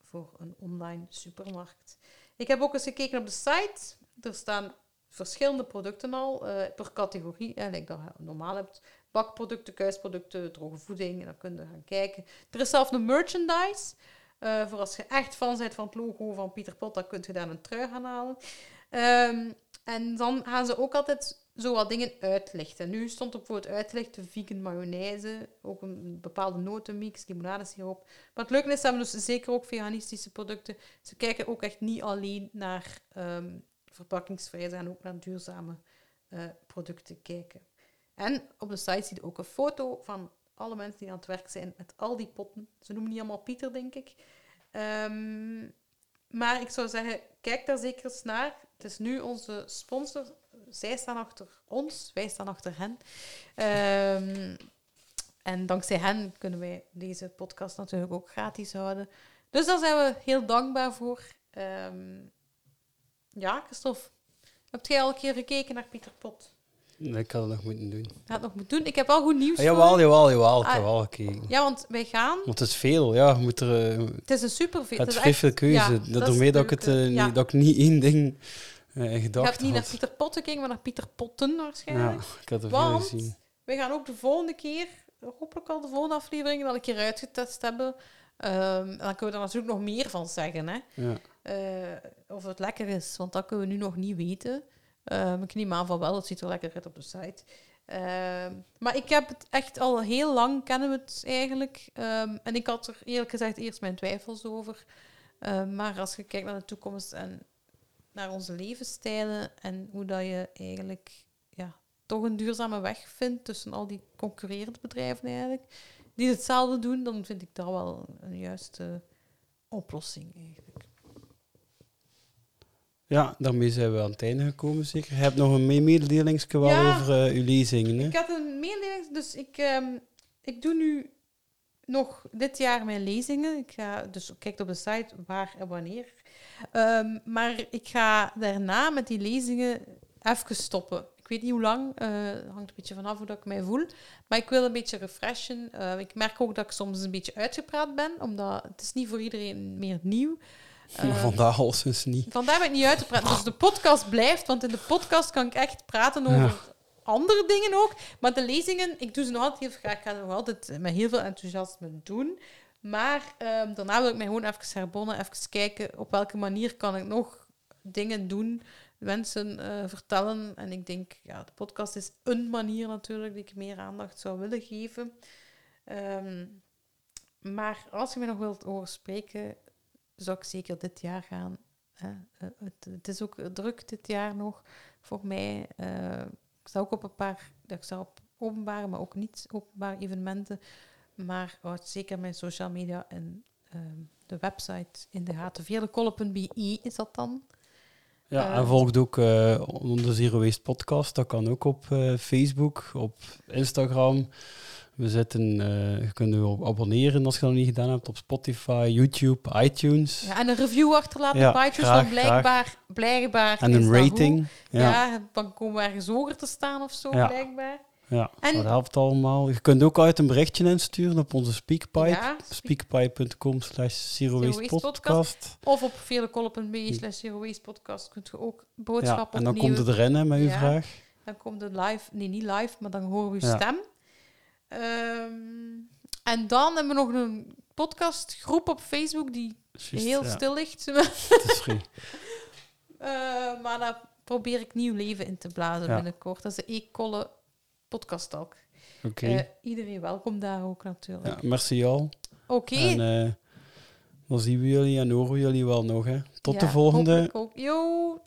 voor een online supermarkt. Ik heb ook eens gekeken op de site. Er staan verschillende producten al uh, per categorie. En ik dat je normaal hebt bakproducten, kuisproducten, droge voeding. En dan kun je gaan kijken. Er is zelfs een merchandise. Uh, voor als je echt fan bent van het logo van Pieter Pot, dan kun je daar een trui gaan halen. Um, en dan gaan ze ook altijd zo wat dingen uitlichten. Nu stond er bijvoorbeeld uitgelegd de vegan mayonaise, ook een bepaalde notenmix, limonadesiroop. Maar het leuke is, ze hebben dus zeker ook veganistische producten. Ze kijken ook echt niet alleen naar um, verpakkingsvrij, ze gaan ook naar duurzame uh, producten kijken. En op de site zie je ook een foto van alle mensen die aan het werk zijn met al die potten. Ze noemen niet allemaal Pieter, denk ik. Um, maar ik zou zeggen, kijk daar zeker eens naar. Het is nu onze sponsor zij staan achter ons, wij staan achter hen. Um, en dankzij hen kunnen wij deze podcast natuurlijk ook gratis houden. Dus daar zijn we heel dankbaar voor. Um, ja, Christophe, heb jij al een keer gekeken naar Pieter Pot? Nee, ik had het nog moeten doen. Ik had het nog moeten doen. Ik heb al goed nieuws. Ah, jawel, jawel, jawel. Ik heb ah, wel gekeken. Ja, want wij gaan. Want het is veel, ja. Moet er, uh, het is een superveel. Het is vrij veel keuze. Ja, dat daarmee dat, ik het, uh, ja. niet, dat ik niet één ding gedacht Je hebt niet naar Pieter Pot gekeken, maar naar Pieter Potten waarschijnlijk. Ja, ik had er want veel gezien. we gaan ook de volgende keer, hopelijk al de volgende aflevering, wel een keer uitgetest hebben. Um, dan kunnen we er natuurlijk nog meer van zeggen. Hè? Ja. of het lekker is, want dat kunnen we nu nog niet weten. Um, ik neem aan van wel, het ziet er lekker uit op de site. Um, maar ik heb het echt al heel lang, kennen we het eigenlijk. En ik had er eerlijk gezegd eerst mijn twijfels over. maar als je kijkt naar de toekomst en naar onze levensstijlen en hoe dat je eigenlijk ja, toch een duurzame weg vindt tussen al die concurrerende bedrijven eigenlijk, die hetzelfde doen, dan vind ik dat wel een juiste oplossing eigenlijk. Ja, daarmee zijn we aan het einde gekomen, zeker. Je hebt nog een mededelingsje ja, over uh, uw lezingen. Hè? Ik had een mededeling, dus ik, um, ik doe nu nog dit jaar mijn lezingen. Ik ga, dus kijk op de site waar en wanneer. Ehm, maar ik ga daarna met die lezingen even stoppen. Ik weet niet hoe lang, uh, hangt een beetje vanaf hoe dat ik mij voel. Maar ik wil een beetje refreshen. Uh, ik merk ook dat ik soms een beetje uitgepraat ben, omdat het is niet voor iedereen meer nieuw. [LAUGHS] Uh, vandaag al sinds niet. Vandaag ben ik niet uitgepraat. Dus de podcast blijft, want in de podcast kan ik echt praten over andere dingen ook. Maar de lezingen, ik doe ze nog altijd heel graag. Ik ga ze nog altijd met heel veel enthousiasme doen. Maar um, daarna wil ik mij gewoon even herbonnen, even kijken op welke manier kan ik nog dingen doen, mensen uh, vertellen. En ik denk, ja, de podcast is een manier natuurlijk die ik meer aandacht zou willen geven. Um, maar als je mij nog wilt horen spreken, zou ik zeker dit jaar gaan. Hè. Uh, het, het, is ook druk dit jaar nog voor mij. Uh, ik sta ook op een paar, ik sta op openbare, maar ook niet openbare evenementen. Maar houd zeker mijn social media en uh, de website in de gaten. Via is dat dan. Ja, en volgt ook uh, onder Zero Waste Podcast. Dat kan ook op uh, Facebook, op Instagram. We zitten, je kunt je abonneren als je dat nog niet gedaan hebt op Spotify, YouTube, iTunes. Ja, en een review achterlaten ja, op iTunes, graag, blijkbaar, blijkbaar En een rating. Ja. ja. dan komen we ergens hoger te staan of zo, ja. blijkbaar. Ja, en, dat helpt allemaal. Je kunt ook uit een berichtje insturen op onze Speakpipe. Ja, Speakpipe.com slash podcast. Of op velekolop.be slash zero podcast kunt je ook boodschappen ja, En dan komt het erin hè, met uw vraag. Dan komt het live, nee niet live, maar dan horen we uw stem. Um, en dan hebben we nog een podcastgroep op Facebook die Just, heel stil ligt. [LAUGHS] Het is uh, maar daar probeer ik nieuw leven in te blazen binnenkort. Dat is de E-Kolle podcast talk. Oké. Uh, iedereen welkom daar ook natuurlijk. Ja, merci al. Oké. En uh, dan zien we jullie en horen we jullie wel nog. Hè. Tot de volgende. Ook. Yo.